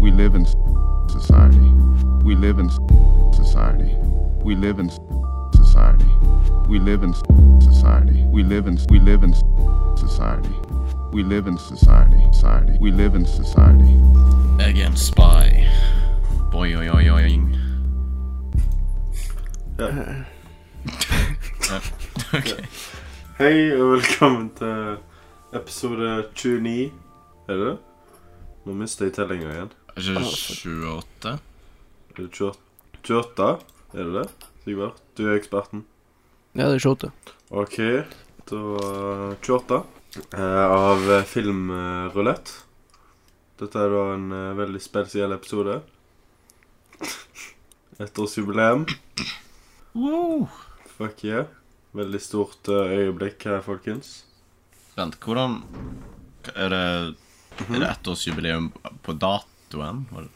We live in society. We live in society. We live in society. We live in society. We live in we live in society. We live in society. Society. We live in society. Jeg er spy. Boy, oi, oi, oi. Ja. Ok. Hei og velkommen til episode 29. Er det det? Nå mister jeg tellinga igjen. Er ikke 28? Er det 28? 28? Er det det? Sigvard, du er eksperten. Ja, det er showtet. Ok, da 28 eh, av eh, filmrulett. Dette er da en eh, veldig spesiell episode. Ettårsjubileum. Wow. Fuck yeah. Veldig stort eh, øyeblikk her, folkens. Vent, hvordan Er det Mhm. Er det ettårsjubileum på datoen? Var det,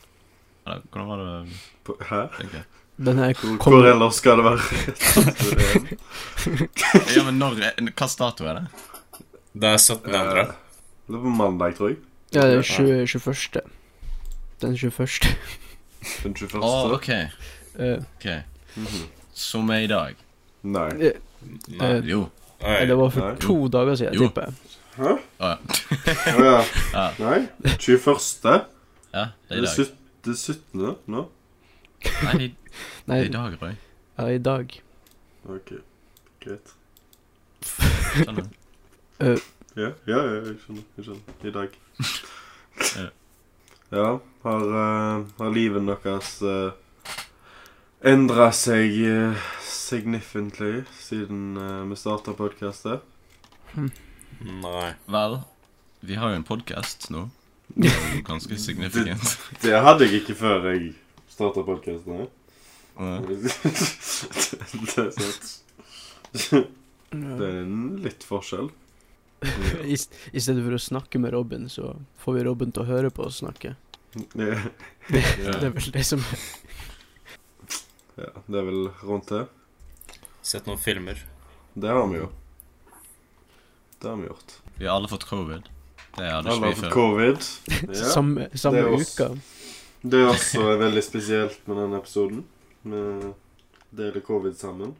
eller, hvordan var det På, hæ? Okay. Den her Hvor, kom hvor ellers skal det være? Ja, men når Hvilken dato er det? Det er 17. andre. Eh, Det er på mandag, tror jeg. Ja, det er 20, 21. Den 21. Den 21. Å, OK. ok. Mm -hmm. Som er i dag? Nei. eh, Nei. Jo. Nei. det var for Nei. to dager siden, Jo. tipper jeg. Hæ? Å ja. oh, ja. Ja. Nei. 21. ja. Det er i dag. det er 17. nå? Nei, det Nei, er i dag, Roy. ja, i dag. Ok, greit. Skjønner Uh, Ja, ja, ja, jeg skjønner. Jeg skjønner. I dag. Ja. Ja, har, uh, har livet deres uh, endra seg uh, significantly siden uh, vi starta podkastet? Nei. Vel, vi har jo en podkast nå. Det er ganske signifikant. Det hadde jeg ikke før jeg starta podkasten. Ja. det er sant. Det er en litt forskjell. I, I stedet for å snakke med Robin, så får vi Robin til å høre på oss snakke. Det, Det er vel det som ja, det er vel rundt det. Sett noen filmer. Det har vi jo. Det har vi gjort. Vi har alle fått covid. Det hadde ikke vi før. covid. Ja. Samme, samme det også, uka. Det er også veldig spesielt med denne episoden. Vi deler covid sammen.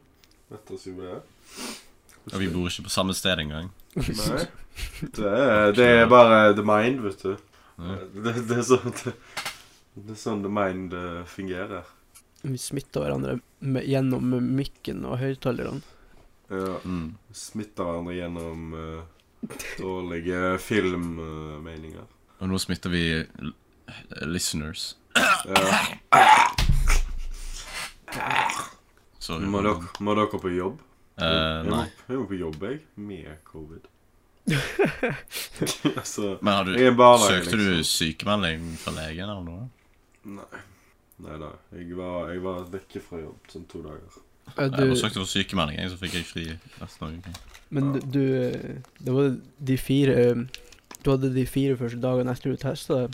Ettårsjubileet. Og vi bor ikke på samme sted engang. Nei. Det er, det er bare the mind, vet du. Det, det, er sånn det, det er sånn the mind eh, fungerer. Vi smitter hverandre med, gjennom mikken og høyttalerne. Ja. Mm. Smitter hverandre gjennom eh, dårlige filmmeninger. Og nå smitter vi listeners. Ja. Sorry. Må, dere, må dere på jobb? Eh, jeg, må, nei. jeg må på jobb, jeg. Med covid. altså Men har du barnehage, Søkte du liksom. sykemelding fra legen eller noe? Nei. Nei da. Jeg var, jeg var vekke fra jobb sånn to dager. Eh, Jeg forsøkte Du, søkte for sykemelding, så fikk jeg fri resten av uken. men du- du Det var de fire eh, Du hadde de fire første dagene etter du testa deg?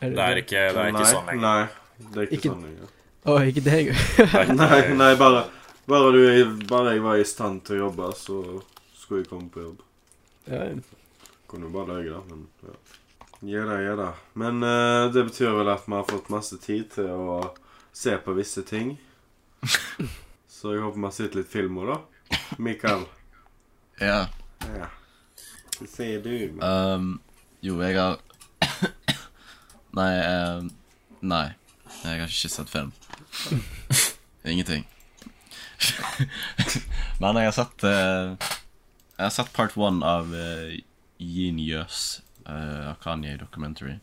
Det er ikke, det er ikke nei, sånn lenger. Nei, det er ikke, Ikke- sånn lenger. Å, ikke det engang. Det ikke- Nei, nei bare, bare, du, bare jeg var i stand til å jobbe, så skulle jeg komme på jobb. Ja, ja. Kunne jo bare løye, da, men ja. Ja da, ja da. Men uh, det betyr vel at vi har fått masse tid til å se på visse ting. Så jeg håper vi har sett litt film òg, da. Mikael. Ja. Ja. Hva sier du? Um, jo, jeg har Nei, um, nei. Jeg har ikke sett film. Ingenting. Men jeg har sett uh, Jeg har sett part one av uh, Genius uh, av Kanye Documentary.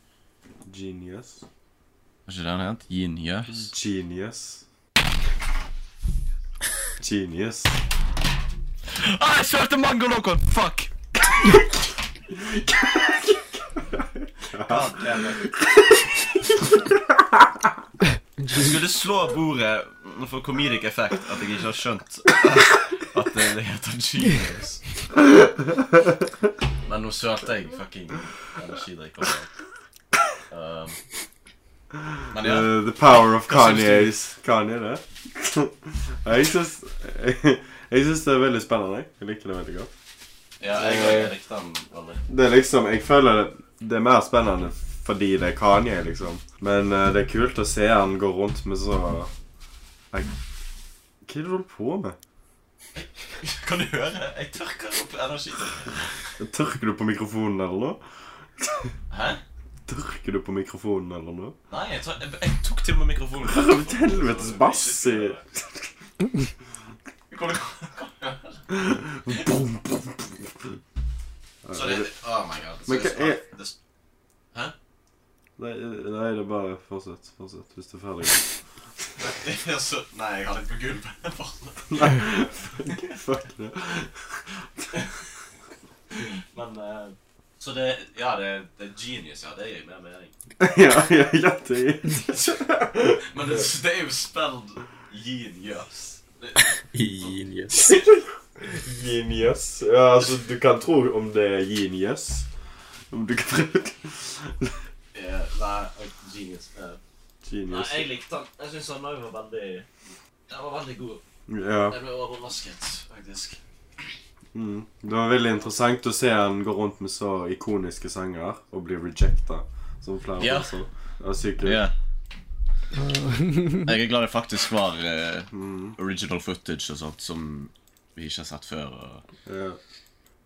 Genius. Var ikke det han het? Genius? Genius. Genius. Ah, jeg søkte mangolokon! Fuck! God damn it. Jeg skulle slå bordet for comedic effect at jeg ikke har skjønt at det, heter genius. Men nå sølte jeg fucking energidrikk. Um, men ja. Uh, the power of? Kanye's Kanye, det. jeg syns jeg, jeg syns det er veldig spennende. Jeg liker det veldig godt. ja jeg, jeg likte den veldig. Det er liksom Jeg føler det, det er mer spennende fordi det er Kanye, liksom. Men uh, det er kult å se han gå rundt med så Nei, Hva er det du holder på med? Kan du høre? Jeg tørker opp energi. Tørker du på mikrofonen eller noe? Hæ? Tørker du på mikrofonen eller noe? Nei, jeg, tar, jeg, jeg tok til og med mikrofonen. Hva er det helvetes bass i Kan du- Brum, brum. Så det Oh my god. Men hva er- Hæ? Nei, nei, det er bare Fortsett. Fortsett hvis du er ferdig. Så Nei, jeg har det på gulvet. Fuck det. Så det Ja, det, det er genius, ja. Det gir mer mening. Ja, ja, ja, det er Men det, det er jo spelled genius. Genius. Genius. Ja, altså, du kan tro om det er genius. Om du kan prøve det. eh, Nei, genius. eh. Nei, Genius. jeg likte den. Jeg syns òg var veldig Den var veldig god. Ja. Jeg ble overrasket, faktisk. Mm. Det var veldig interessant å se han gå rundt med så ikoniske sanger og bli rejecta. Som flere Ja. Også. Det var sykt kult. Ja. Jeg er glad det faktisk var eh, Mm. original footage og sånt som vi ikke har sett før. Og... Ja.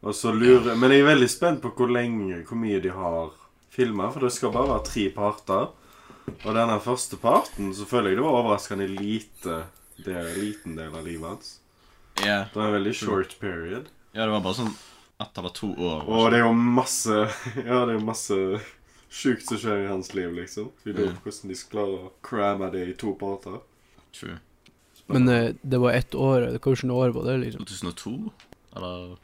Og så lurer Men jeg er veldig spent på hvor lenge, hvor mye de har filma. For det skal bare være tre parter. Og denne første parten så føler jeg det var overraskende lite Det er en liten del av livet hans. Yeah. Det var en veldig short period. Ja, det var bare sånn ett eller to år. Og det er jo masse Ja, det er jo masse sjukt som skjer i hans liv, liksom. Vi lurer på hvordan de skal klare å cramme det i to parter. True. Men eh, det var ett år. Hvilket år var det, liksom? 2002? Eller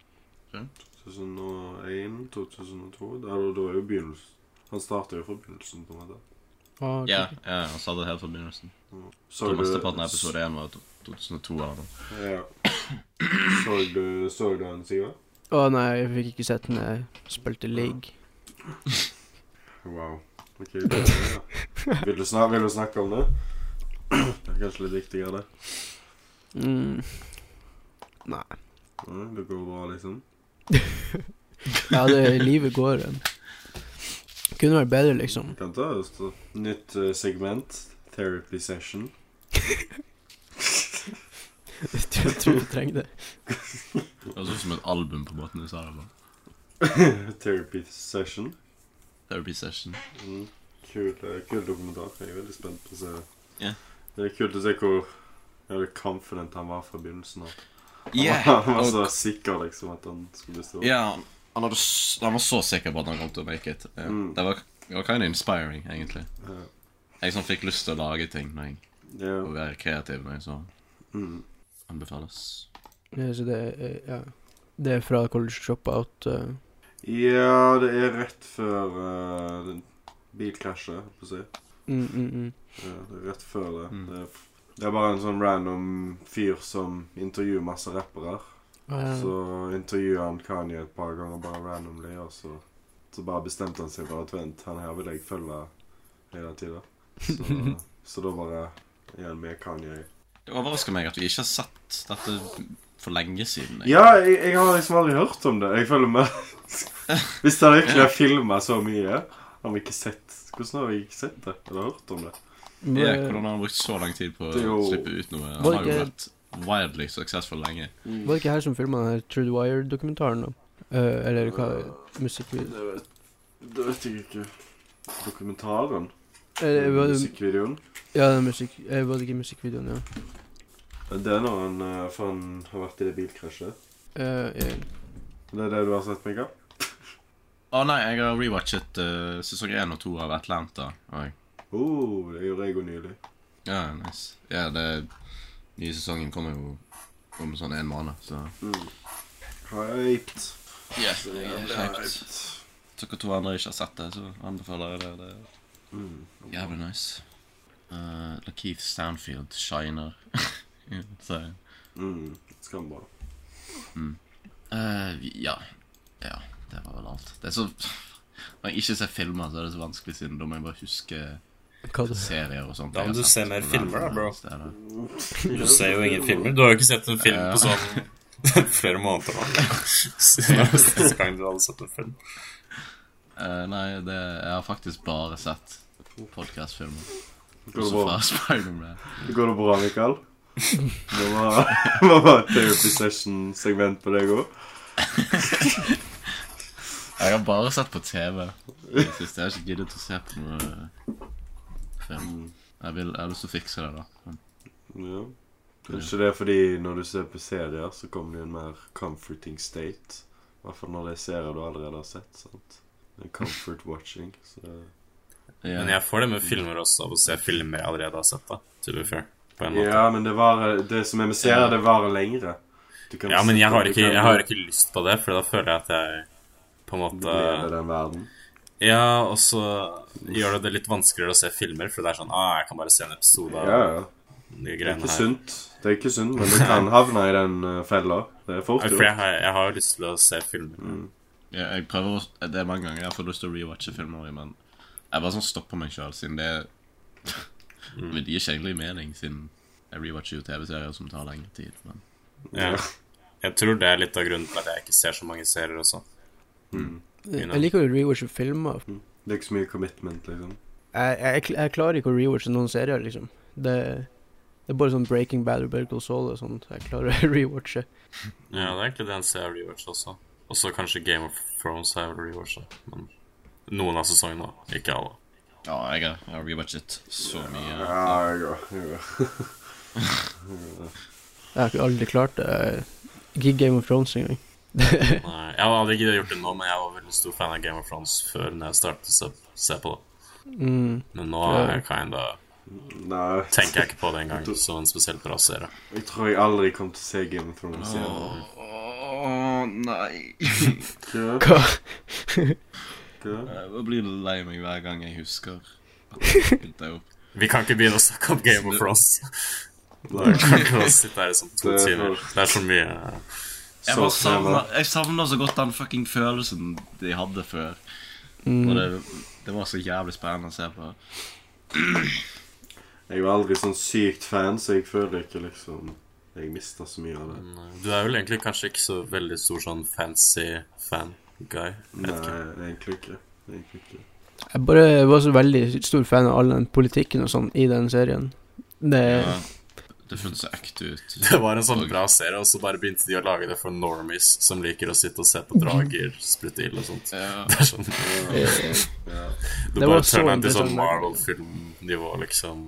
2001, 2002 Da da er jo begynnelsen. Han starter jo fra begynnelsen, på en måte. Ah, ok. Ja, ja han sa det helt fra begynnelsen. Så Så Mesteparten av episode én var to- 2002. Eller noe. Ja. Så du, så du den, Sigurd? Å nei, jeg fikk ikke sett den. Jeg spilte league. Wow. Ok, det, ja. vil, du snakke, vil du snakke om det? Det er kanskje litt viktigere, det. Mm. Nei. Ja, det går bra, liksom. Ja, det livet går. Det Kunne vært bedre, liksom. Kan ta et nytt eh, segment. Therapy session. Jeg tror du trenger det. Det høres ut som et album på måten du sa det. på. Therapy session. Therapy session. Mm. Kul, kul dokumentar. Jeg er veldig spent på å se. Ja. Det er kult å se hvor det confident han var fra begynnelsen av. Yeah. Han var så Og- sikker liksom at han skulle stor. Ja, han, hadde, han var så sikker på at han kom til å make it. Ja. Mm. Det var, var kind of inspiring, egentlig. Ja. Jeg sånn fikk lyst til å lage ting når jeg, yeah. og være kreativ når jeg så Mm. Anbefales. Ja, så det er Ja. Det er fra College Dropout. Uh, ja, det er rett før uh, bilkrasjet, holdt på å si. mm, mm, mm. Ja, det er rett før det. Mm. Det, er, det er bare en sånn random fyr som intervjuer masse rappere. Ah, ja. Så intervjuer han Kanye et par ganger bare randomly, og så, så bare bestemte han seg for at vent, han her vil jeg følge hele tida. Så, så da bare er han med Kanye. Det overrasker meg at vi ikke har sett dette for lenge siden. jeg. Ja, jeg, jeg har liksom aldri hørt om det. Jeg føler meg Hvis det virkelig har filma så mye, har vi ikke sett Hvordan har vi ikke sett det? Eller hørt om det? Men, Ja, eh, hvordan har han brukt så lang tid på å er jo- slippe ut noe? Han har jo vært wildly successful lenge. Var det ikke her som filma True the Wire-dokumentaren? da? Eh, eller hva Musikkvideo? Det vet, det vet jeg ikke. Dokumentaren? Eh, Musikkvideoen? Ja, den musikk... eh, var det ikke musikkvideoen, ja? Det er når han, eh, for han har vært i det bilkrasjet. Eh, ja. Det er det du har sett, Mikael? Å nei, jeg har rewatchet uh, sesong 1 og 2 av Atlanta. Og, Oh, det gjorde jeg jo nylig. ja, nice. Ja, det nye sesongen kommer jo om sånn en måned, så Mm. Hyped. yeah, jeg er hyped. Dere to andre ikke har sett det, så anbefaler jeg det. Det er Mm. jævlig nice. Uh, Lakeith Stanfield shiner. Så Mm. Skambra. Eh, ja. Ja, det var vel alt. Det er så Når jeg ikke ser filmer, så er det så vanskelig, siden da må jeg bare huske Hva det serier og sånt. Da må du se mer filmer da, bro. Du ser jo ingen filmer. Du har jo ikke sett en film på sånn flere måneder nå. Siste gang du hadde sett en film. Uh, nei, det, jeg har faktisk bare sett podcastfilmer. Går det bra, Går det bra Mikael? Det var, det var therapy session-segment på deg òg. Jeg har bare sett på TV. i det er Jeg har ikke giddet å se på noe film. Jeg, vil, jeg har lyst til å fikse det, da. Ja. Kanskje det er fordi når du ser på serier, så kommer du i en mer comforting state. I hvert fall når det er serier du allerede har sett. sant? Comfort watching. Så ja. Men jeg får det med filmer også, av å se filmer jeg allerede har sett, da. To be fair. På en måte. Ja, men det, var, det som jeg med serier, det varer lengre. Du kan Ja, men jeg har, ikke, jeg har ikke lyst på det, for da føler jeg at jeg på en måte Lever den verden. Ja, og så gjør det det litt vanskeligere å se filmer, for det er sånn Ah, jeg kan bare se en episode av Ja, ja. de Det er greiene ikke her. sunt. Det er ikke sunt, men du kan havne i den uh, fella. Det er fort gjort. For jeg har, jeg har jo lyst til å se filmer. Ja, jeg prøver Det er mange ganger jeg får lyst til å rewatche filmer, men jeg bare sånn stopper meg sjøl, siden det Men det gir ikke egentlig mening, siden jeg rewatcher jo TV-serier som tar lengre tid. Men Ja. Jeg tror det er litt av grunnen til at jeg ikke ser så mange serier også. Jeg liker å rewatche filmer. Det er ikke så mye commitment, liksom. Jeg, jeg, jeg klarer ikke å rewatche noen serier, liksom. Det, det er bare sånn Breaking Bad og Better Soul og sånt jeg klarer å rewatche. Ja, det er egentlig det en jeg rewatch også. Og så kanskje Game of Thrones har jeg vel rewatchet. Men noen av sesongene, ikke alle. ja, jeg har, rewatchet så mye. Ja, jeg går. Jeg har ikke aldri klart det. Ikke Game of Thrones engang. Nei, jeg hadde ikke gjort det nå, men jeg var veldig stor fan av Game of Thrones før når jeg startet å se, se på det. Mm. Men nå er jeg kinda Nei, tenker jeg ikke på det engang som en spesielt bra serie. jeg tror jeg aldri kommer til å se Game of Thrones igjen. Å nei. Hva? Jeg blir lei meg hver gang jeg husker at jeg opp. Vi kan ikke begynne å snakke om Game of Thrones. Da kan ikke sitte her i sånn to Det er timer. Det er så mye Jeg, bare savner, jeg savner så godt den fucking følelsen de hadde før. Og det, det var så jævlig spennende å se på. Jeg var aldri sånn sykt fan, så jeg føler ikke liksom Jeg mista så mye av det. Du er vel egentlig kanskje ikke så veldig stor sånn fancy fan-guy? Nei, egentlig ikke. Egentlig ikke. Jeg bare var så veldig stor fan av all den politikken og sånn i den serien. Det Ja, det føltes så ekte ut. Det var en sånn bra serie, og så bare begynte de å lage det for normies som liker å sitte og se på drager sprute ild og sånt. Ja. Det er sånn Ja. Du Det bare var så turner til sånn. Marvel-filmnivå, liksom.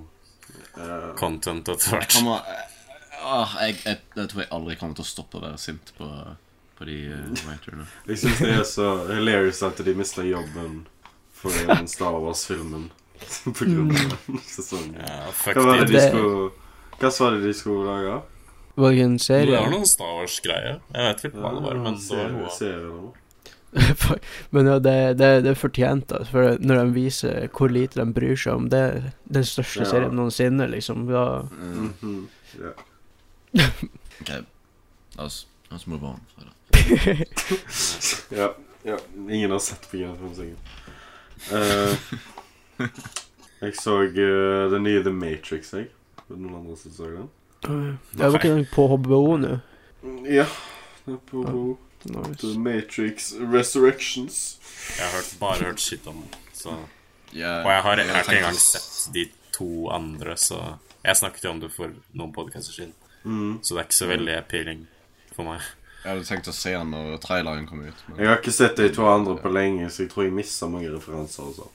Content etter hvert. Jeg, ah, jeg, jeg, jeg tror jeg aldri kommer til å stoppe å være sint på, på de uh, writerne. Jeg syns det er så hilarious at de mista jobben for den Star Wars-filmen på grunn av den sesongen. Ja, fuck Hva var det de. de skulle Hva var det de skulle lage? var ikke en Det serie. var noen Star Wars-greier. Jeg vet ikke hva det var, men det var noe. serie. Men ja, det, det, det er fortjent, da. For når de viser hvor lite de bryr seg om det den største Ja. serien noensinne, liksom. Da mm -hmm. Ok, okay. oss, oss move on. fra det. Ja, ja. Ingen har sett på Game sengen. Uh. Eh, jeg så uh, den nye The Matrix, jeg. Var det noen andre som så den? Jeg var ikke den på HBO nå. Ja. Det er på The Nice. Matrix Resurrections. Jeg har hørt, bare hørt shit om den. Så. yeah, Og jeg har, jeg har ikke engang sett de to andre, så Jeg snakket jo om det for noen podkaster siden, Mm. så det er ikke så veldig appealing for meg. Jeg hadde tenkt å se den når traileren kom ut. Men Jeg har ikke sett de to andre på lenge, så jeg tror jeg mista mange referanser. Også.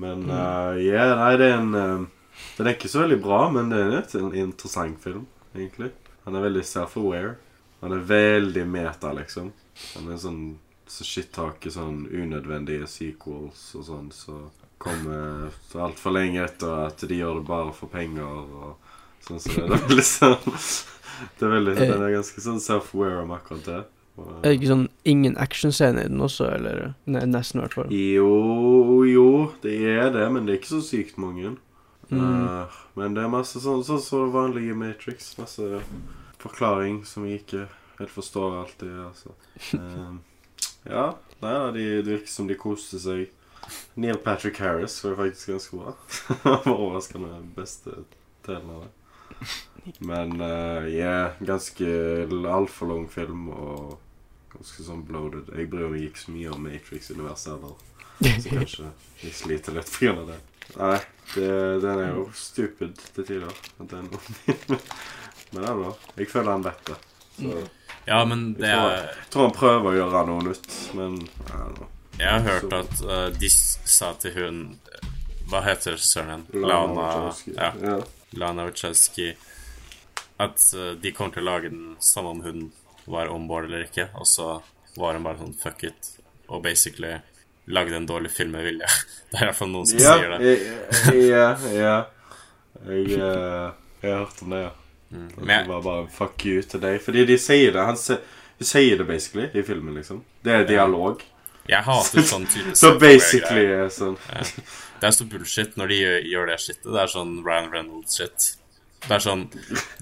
Men eh, ja, nei, det er en uh, Den er ikke så veldig bra, men det er en, en interessant film, egentlig. Han er veldig self-aware. Han er veldig meta, liksom. Han er sånn så shit-taket sånn unødvendige sequels og sånn, så kommer altfor lenge etter at de gjør det bare for penger og sånn så det. Er sånn Det er veldig, Den er ganske sånn self-aware om akkurat det. Og, Er det ikke sånn ingen actionscene i den også, eller? Nei, nesten, i hvert fall. Jo, jo, det er det, men det er ikke så sykt mange. Mm. Uh, men det er masse sånn sånn som så, vanlige Matrix. Masse forklaring som vi ikke helt forstår alltid. Altså. Um, ja, nei da, de, det virker som de koste seg. Neil Patrick Harris var faktisk ganske bra. Overraskende beste delen av det. Men uh, yeah, ganske altfor lang film og ganske sånn bloated. Jeg bryr meg ikke så mye om Matrix-universet heller. Så kanskje jeg sliter litt av det. Nei, det, den er jo stupid til tider. Den, men ennå. Jeg føler han vet det. Så Ja, men det jeg tror, er jeg tror han prøver å gjøre noe nytt, men jeg. Jeg har hørt at uh, de sa til hun Hva heter regissøren igjen? Lana Lana Ja, ja. Lana Wachowski. At eh, de kommer til å lage den samme om hun var on board eller ikke. Og så var hun bare sånn fuck it. Og basically lagde en dårlig film med vilje. Det er i hvert fall noen som Ja, sier det. ja, ja. Jeg, jeg, jeg har hørt om det, ja. Mm. Men det var bare fuck you til deg. Fordi de sier det. Han sier, de sier det basically i filmen, liksom. Det er dialog. Jeg hater sånn type Så basically er sånn Det er så bullshit når de gjør, gjør det shitet. Det er sånn Ryan Reynolds-shit. Det er sånn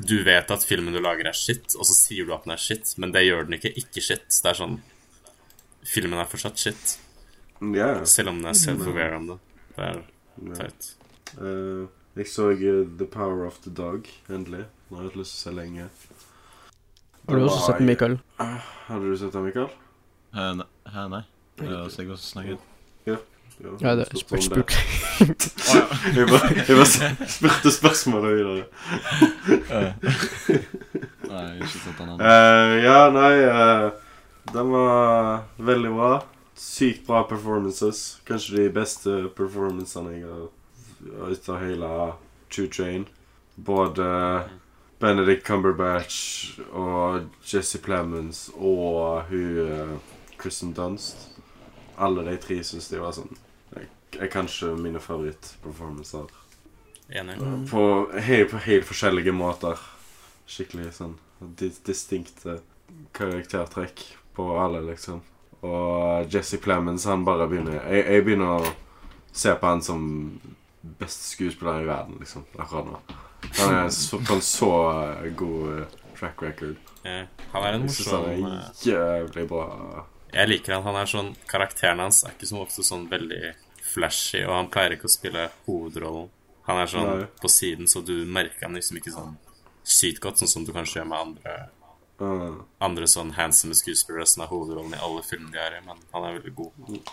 Du vet at filmen du lager, er shit, og så sier du at den er shit, men det gjør den ikke ikke shit. Det er sånn Filmen er fortsatt shit, Yeah. selv om den er self-aware om det. Det er ja. teit. Eh, jeg så eh, The Power of the Dog, endelig. Nå har jeg hatt lyst til å se lenge. Har du også sett den, Mikael? Hadde du sett den, Mikael? Uh, ne- nei. Så jeg også snakket. Ja, det om spurt. Jeg bare, jeg bare spurte spørsmålet videre. Nei, ikke sett den ennå. Eh, ja, nei eh, Den var veldig bra. Sykt bra performances. Kanskje de beste performancene jeg har ut av hele True Train. Både Benedict Cumberbatch og Jesse Plemons og hun eh, Kristen Dunst. Alle de tre syns de var sånn er kanskje mine favorittperformancer. Enig. På, helt, på helt forskjellige måter. Skikkelig sånn di distinkte karaktertrekk på alle, liksom. Og Jesse Plemons, han bare begynner jeg, jeg begynner å se på han som beste skuespiller i verden, liksom. Akkurat nå. Han er så, på en så god eh, track record. Eh, Han er en morsom eh, jævlig bra. Jeg liker han. Han er sånn Karakteren hans er ikke som ofte sånn veldig flashy, og han pleier ikke å spille hovedrollen. Han er sånn Nei. på siden, så du merker han liksom ikke sånn sykt godt, sånn som du kanskje gjør med andre mm. Andre sånn handsome skuespillere som er hovedrollen i alle filmene de er i, men han er veldig god.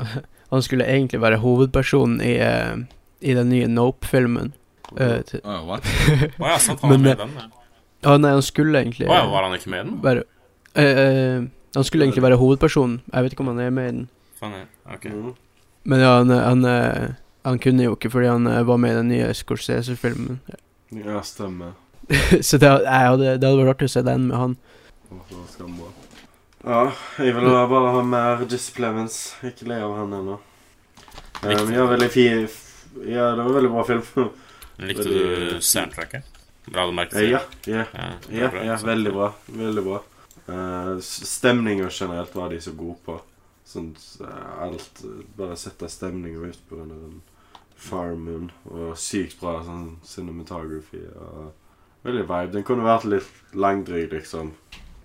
Han skulle egentlig være hovedpersonen i, eh, i den nye Nope-filmen. Til- Å, what? oh, ja, sant, han er Men, med i eh, den. ja. oh, nei, han skulle egentlig Å ja, var han ikke med i den? Bare uh, eh, Han skulle egentlig være hovedpersonen. Jeg vet ikke om han er med i den. Faen, ja. Ok. mm. Men ja, han, han, eh, han kunne jo ikke fordi han eh, var med i den nye Scorsese-filmen. Ja, stemmer. Så det, jeg hadde, det hadde vært artig å se den med han. Det skambra. Ja, jeg vil bare ha mer Jesse Plemons. Ikke le av han ennå. Um, ja, veldig fin Ja, det var veldig bra film. Likte du soundtracket? Bra du merket det? til Ja, ja, Ja, ja, ja veldig bra. Veldig bra. Uh, Stemninga generelt var de så gode på. Sånn eh, alt eh, Bare sette stemninga ut på den der farmen. Og sykt bra sånn cinematography. Og veldig vibe. Den kunne vært litt langdryg, liksom.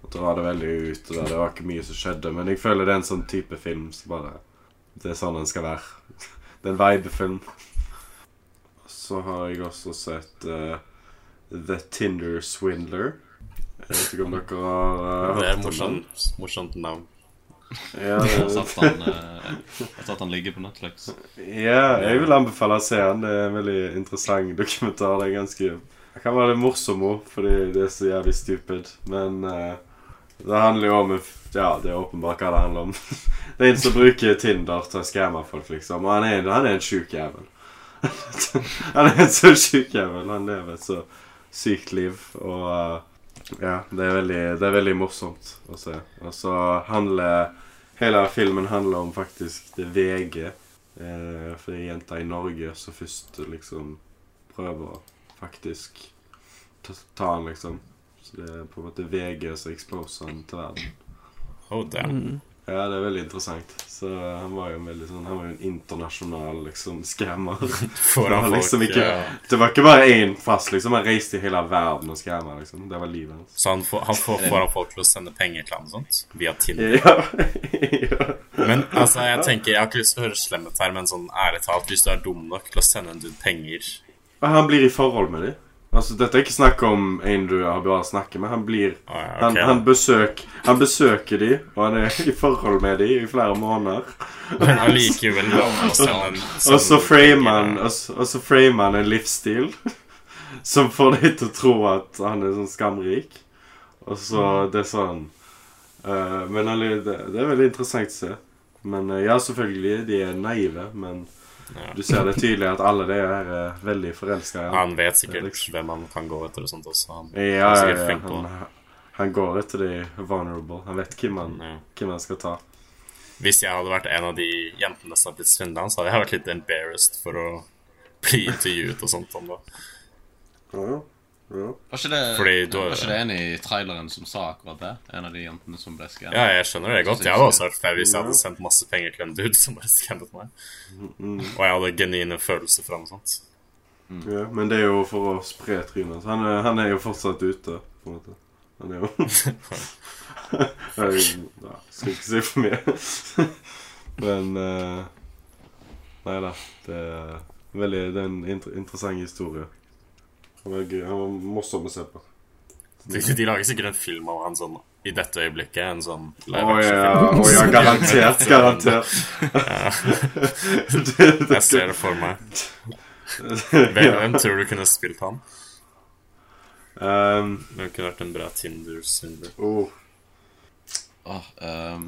At dra det veldig ut. Og der. Det var ikke mye som skjedde. Men jeg føler det er en sånn type film som bare Det er sånn den skal være. det er en vibe-film. Så har jeg også sett uh, The Tinder Swindler. Jeg vet ikke om dere har uh, Det er morsomt, morsomt navn. Ja, Jeg har sett han, eh, jeg har sett han ligge på Netflix. ja, jeg vil anbefale å se han. Det er en veldig interessant dokumentar. Det er ganske Det kan være litt morsom òg, fordi det er så jævlig stupid. Men uh, det handler jo om Ja, det er åpenbart hva det handler om. det er en som bruker Tinder til å skamme folk, liksom. Og han er, han er en sjuk jævel. han er en så sjuk jævel. Han lever et så sykt liv. Og eh, ja, det er, veldig, det er veldig morsomt å se. Og så handler Hele filmen handler om faktisk det VG. Eh, for det er jenta i Norge som først liksom prøver faktisk ta, ta han, liksom. Så det er på en måte VG som exposer han til verden. Oh, damn. Mm. Ja, det er veldig interessant. Så han var jo en veldig sånn Han var jo en internasjonal liksom folk. liksom ja. Det var ikke bare én fast, liksom. Han reiste i hele verden og scamma, liksom. Det var livet hans. Så han får, han får, får han folk til å sende penger til ham sånt? Via Tinder? Ja. ja. Men altså, jeg tenker, jeg har ikke lyst til å høre slemmet her, men sånn ærlig talt, hvis du er dum nok til å sende en dude penger han blir i forhold med dem. Altså, dette er ikke snakk om en du har bare snakket med. Han blir Å, ja, han, ok, han, besøk, han besøker de, og han er i forhold med de i flere måneder. Men allikevel en Og så sånn- framer han og så- framer han en livsstil som får deg til å tro at han er sånn skamrik. Og så Det er sånn uh, Men han det, det er veldig interessant å se. Men uh, ja, selvfølgelig, de er naive, men Ja. du ser det tydelig at alle de er veldig forelska i han. Han vet er sikkert liksom- hvem han kan gå etter og sånt også. Han, Ja, er ja, ja, flink på han, han går etter de vulnerable. Han vet hvem han, ja. hvem han skal ta. Hvis jeg hadde vært en av de jentene som har blitt svindla, så hadde jeg vært litt embarrassed for å bli intervjuet og sånt om det. Ja, ja. Var ikke det, Fordi da, var ikke det en i traileren som sa akkurat det? En av de jentene som ble skannet? Ja, jeg skjønner det godt. Jeg hadde også vært flau hvis jeg hadde sendt masse penger til en dude som bare skannet meg. Og jeg hadde genuine følelser for ham og sånt. Ja, men det er jo for å spre trynet. Han han er jo fortsatt ute, på en måte. Han er jo Jeg ja, skal ikke si for mye. men uh, Nei da. Det er veldig Det er en inter interessant historie. Han var gøy. Han var morsom å se på. De, de lager sikkert en film av han sånn i dette øyeblikket. En sånn live action-film. Oh, ja, garantert. Garantert. det, det, Jeg ser det for meg. Hvem, tror du kunne spilt han? Um, det kunne vært en bra Tinder-synder? oh, Åh, um,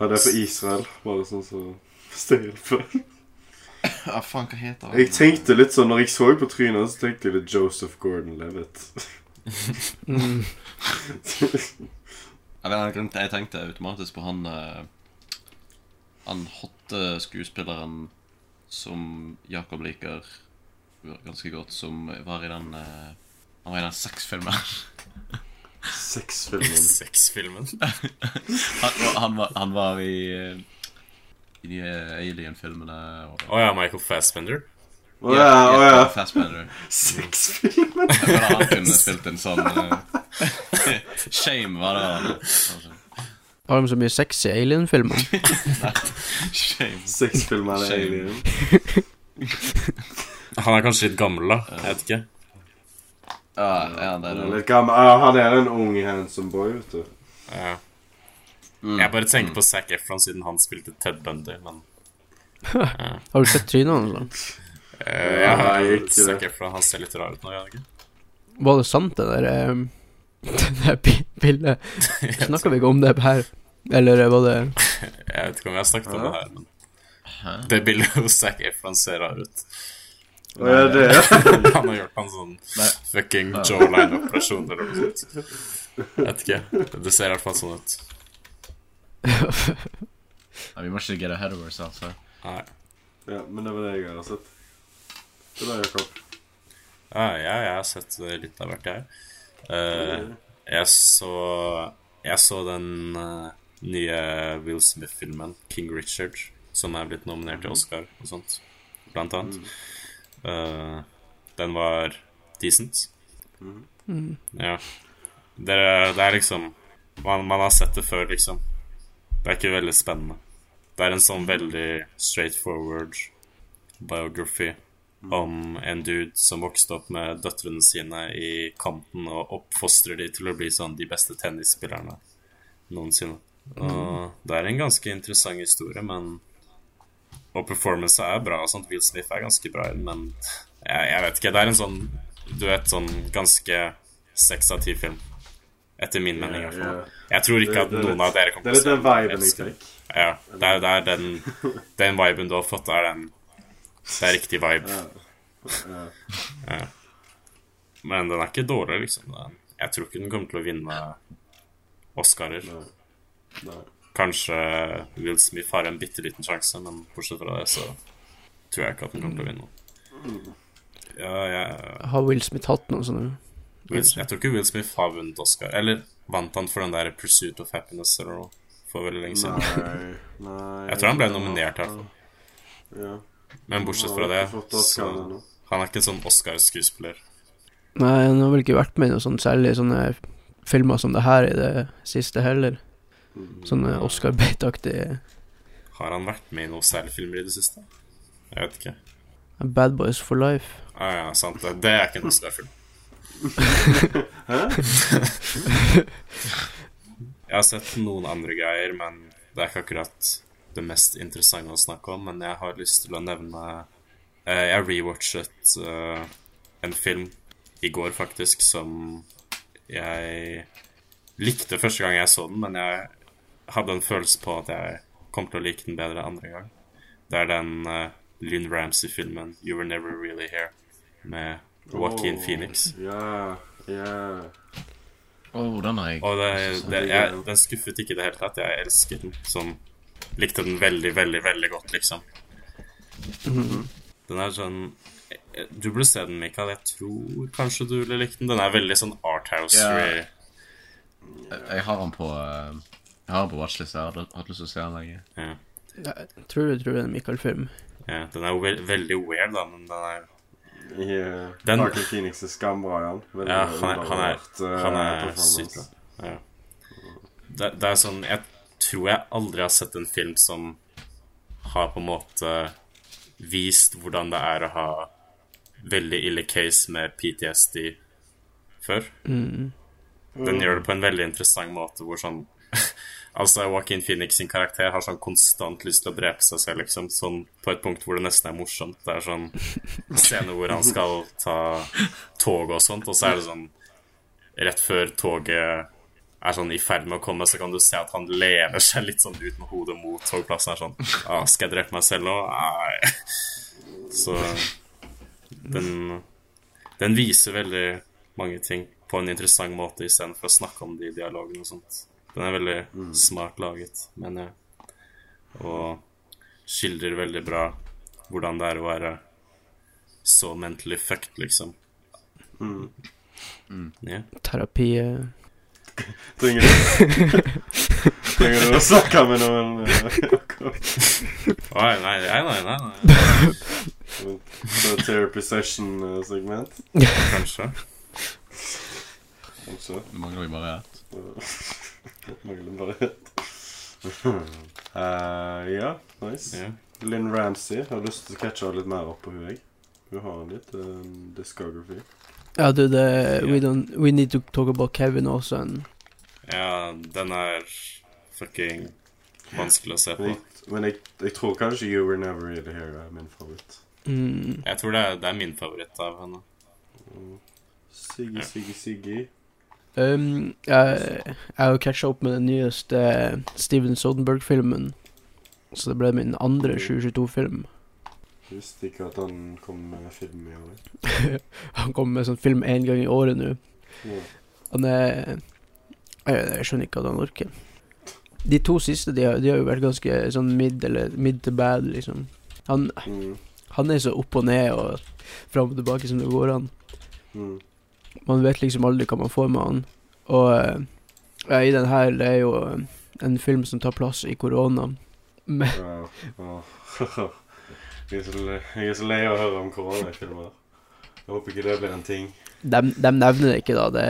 ja, det er for Israel, bare sånn så Hvis det hjelper. Ah, faen, hva heter han? Jeg tenkte litt sånn, når jeg så på trynet, så tenkte jeg litt Joseph Gordon-Levitt. Mm. Ja, jeg tenkte automatisk på han eh, Han hotte skuespilleren som Jakob liker ganske godt, som var i den eh, Han var i den sexfilmen. Sexfilmen. Sexfilmen? han, han, var, han var i eh, I de eh, Alien-filmene og oh, ja, Michael Fassbender? Å ja, å ja. Fassbender. Sexfilmen. Jeg føler han kunne spilt en sånn uh, Shame var det han kanskje. Har de så mye sex i Alien-filmer? Shame. Sexfilmer er alien. Han er kanskje litt gammel, da. Jeg vet ikke. Ja, ja, det er Han er det. litt gammel. Ja, han er en ung, handsome boy, vet du. Ja. Mm. Jeg bare tenker på Zac Efron siden han spilte Ted Bundy, men Har du sett trynet hans? Uh, eh, jeg har ikke. Zac Efron han ser litt rar ut nå, gjør han ikke? Var det sant, det der um, Det der bildet? Snakka vi ikke om det her? Eller var det Jeg vet ikke om jeg har snakket om det her, men Hæ? det bildet hos Zac Efron ser rar ut Hva er det Han har gjort en sånn Nei. fucking jawline-operasjon eller noe sånt. Jeg vet ikke. Det ser i hvert fall sånn ut. Ja, vi må ikke get ahead of ourselves her. Nei. Ja, men det var det jeg har sett. Det var Jakob. Ja, ja, jeg har sett litt av hvert, jeg. Uh, jeg så Jeg så den uh, nye Will Smith-filmen, 'King Richard', som er blitt nominert til Oscar og sånt, blant annet. Uh, den var decent. mm. Ja. Det det er liksom man, man har sett det før, liksom. Det er ikke veldig spennende. Det er en sånn veldig straightforward biography om en dude som vokste opp med døtrene sine i kanten og oppfostrer de til å bli sånn de beste tennisspillerne noensinne. Og det er en ganske interessant historie, men Og performance er bra. og sånt. Will Smith er ganske bra men jeg, jeg vet ikke. Det er en sånn Du vet, sånn ganske seks av ti-film. Etter min mening, i hvert fall. Jeg tror ikke Det- at det er noen av dere Det kommer er litt den å viben jeg den. fikk. Ja, det er, det er den, den viben du har fått, det er den Det er riktig vibe. Ja. Men den er ikke dårlig, liksom. Jeg tror ikke den kommer til å vinne Oscarer. Kanskje Will Smith har en bitte liten sjanse, men bortsett fra det, så tror jeg ikke at den kommer til å vinne. Ja, jeg, Har Will Smith hatt noen sånne Will, jeg tror ikke Will Smith har vunnet Oscar. Eller vant han for den der Pursuit of Happiness eller noe for veldig lenge siden. Nei, nei Jeg tror han ble nominert, i hvert fall. Ja. Men bortsett fra det, så. Han er ikke en sånn Oscar-skuespiller. Nei, han har vel ikke vært med i noe sånn særlig sånne filmer som det her i det siste heller. Mm. Sånne Oscar Bate-aktige Har han vært med i noen særlige filmer i det siste? Jeg vet ikke. Bad Boys for life. Ah, ja, sant. Det, det er ikke en Oscar-film. Jeg har sett noen andre greier, men det er ikke akkurat det mest interessante å snakke om. Men jeg har lyst til å nevne eh, Jeg rewatchet eh, en film i går, faktisk, som jeg likte første gang jeg så den, men jeg hadde en følelse på at jeg kom til å like den bedre andre gang. Det er den uh, Lynn Ramsey-filmen 'You Were Never Really Here' med Joaquin oh, Phoenix. Yeah, yeah. Oh, den har jeg Og det, det, jeg, den skuffet ikke i det hele tatt. Jeg elsker den. Sånn Likte den veldig, veldig, veldig godt, liksom. Den er sånn Du burde se den, Mikael. Jeg tror kanskje du ville likt den. Den er veldig sånn arthouse. Yeah. Jeg, jeg har den på eh, Jeg har den på watchlist. Jeg har hatt lyst til å se den lenge. Ja. Jeg tror, du tror det er en Michael-film. Ja, den er jo ve veldig weird, da, men den er Yeah. Den- Joaquin Phoenix er skambra, Jan. Veldig Ja, han er, han er, undervurdert, eh, han er syk. Ja. Det, det er sånn Jeg tror jeg aldri har sett en film som har på en måte vist hvordan det er å ha veldig ille case med PTSD før. Mm. Den gjør det på en veldig interessant måte, hvor sånn Altså, Joaquin Phoenix sin karakter har sånn konstant lyst til å drepe seg selv, liksom. Sånn på et punkt hvor det nesten er morsomt. Det er sånn scene hvor han skal ta tog og sånt, og så er det sånn Rett før toget er sånn i ferd med å komme, så kan du se at han lener seg litt sånn ut med hodet mot togplassen. Er sånn ah, Skal jeg drepe meg selv nå? Nei. Så den Den viser veldig mange ting på en interessant måte istedenfor å snakke om de dialogene og sånt. Den er veldig smart laget, mener jeg. Og skildrer veldig bra hvordan det er å være så mentally fucked, liksom. Ja. Terapi eh, Trenger du Trenger du å snakke med noen? eh? Oi, nei, nei, nei, nei, nei. Så therapy session-segment? Kanskje. Kanskje. Det mangler jo bare ett. Mangler bare ett. Eh, ja, nice. Yeah. Lynn Ramsey. Jeg Har lyst til å catche litt mer opp på hun, jeg. Hun har litt uh, discography. Ja, du, det we, don't, we need to talk about Kevin også. And... ja, den er fucking vanskelig å se på. Men, jeg, men jeg, jeg tror kanskje You Were Never Really Here er min favoritt. mm, Jeg tror det er, det er min favoritt av henne. Siggy, Siggy, Siggy. Um, jeg har catcha opp med den nyeste Steven Sodenberg-filmen. Så det ble min andre 2022-film. Jeg visste ikke at han kom med film i år. Han kommer med sånn film én gang i året nå. Ja. Han er jeg, jeg skjønner ikke at han orker. De to siste de har, de har jo vært ganske sånn mid eller mid to bad, liksom. Han, Mm. han er så opp og ned og fram og tilbake som det går an. Mm. Man vet liksom aldri hva man får med han. Og eh, ja, i den her, det er jo eh, en film som tar plass i korona. Men. Jeg er, så lei av å høre om koronafilmer. Jeg håper ikke det blir en ting. de, de nevner det ikke, da. Det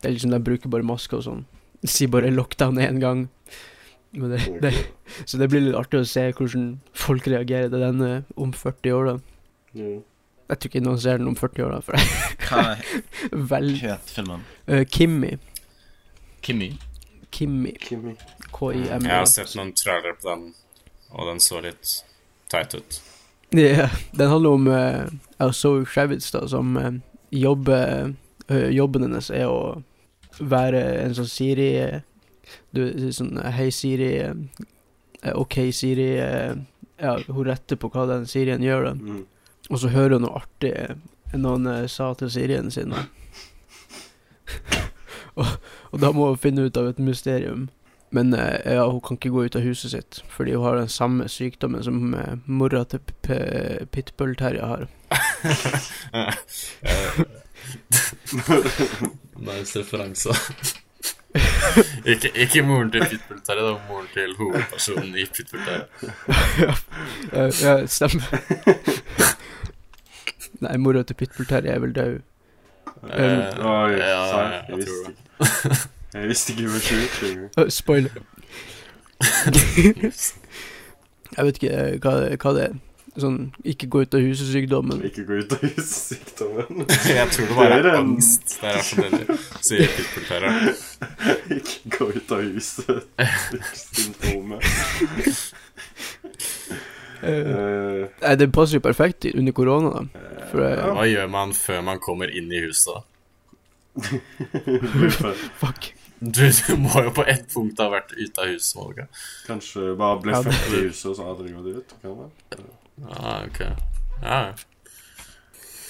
det er liksom De bruker bare maske og sånn. Sier bare 'lockdown' én gang. Men det, det, så det blir litt artig å se hvordan folk reagerer til den eh, om 40 år, da. Ja. Jeg tror ikke noen ser den om 40 år, da. For Hva vel het filmen? Uh, Kimmy. Kimmy? Kimmy. Kimmy. K-i-m-y. Jeg har sett noen trailere på den, og den så litt teit ut. Ja, den handler om uh, Zoe Kravitz, da, som uh, jobber uh, Jobben hennes er å være en sånn Siri eh, Du, sånn Hei, Siri. eh, OK, Siri. eh, ja, hun retter på hva den Sirien gjør, da. Mm. Og så hører hun noe artig eh, noen eh, sa til Sirien sin. og, og da må hun finne ut av et mysterium. Men eh, ja, hun kan ikke gå ut av huset sitt, fordi hun har den samme sykdommen som eh, mora til Pitbull-Terje har. nice referanse. ikke, ikke moren til Pitbull Terje, det var moren til hovedpersonen i Pitbull Terje. ja, ja, stemmer. Nei, mora til Pitbull-Terje er vel død. Um, Oi, ja, ja, jeg Jeg visste ikke. Jeg visste ikke hun var sjuk engang. Uh, spoiler. Jeg vet ikke eh, hva, hva det er. Sånn ikke gå ut av huset-sykdommen. Ikke gå ut av huset-sykdommen. Jeg tror det bare Det er angst. Det er rasjonelt, sier pitbullterrieren. Ikke gå ut av huset-symptomet. Eh, Nei, det passer jo perfekt under korona, da. For ja. Hva gjør man før man kommer inn i huset? fuck. Du, du må jo på ett punkt ha vært ute av huset, Volga. Kanskje bare ble Ja, født i huset, og så hadde du gått ut? Kan det? Ah, ok. Ja,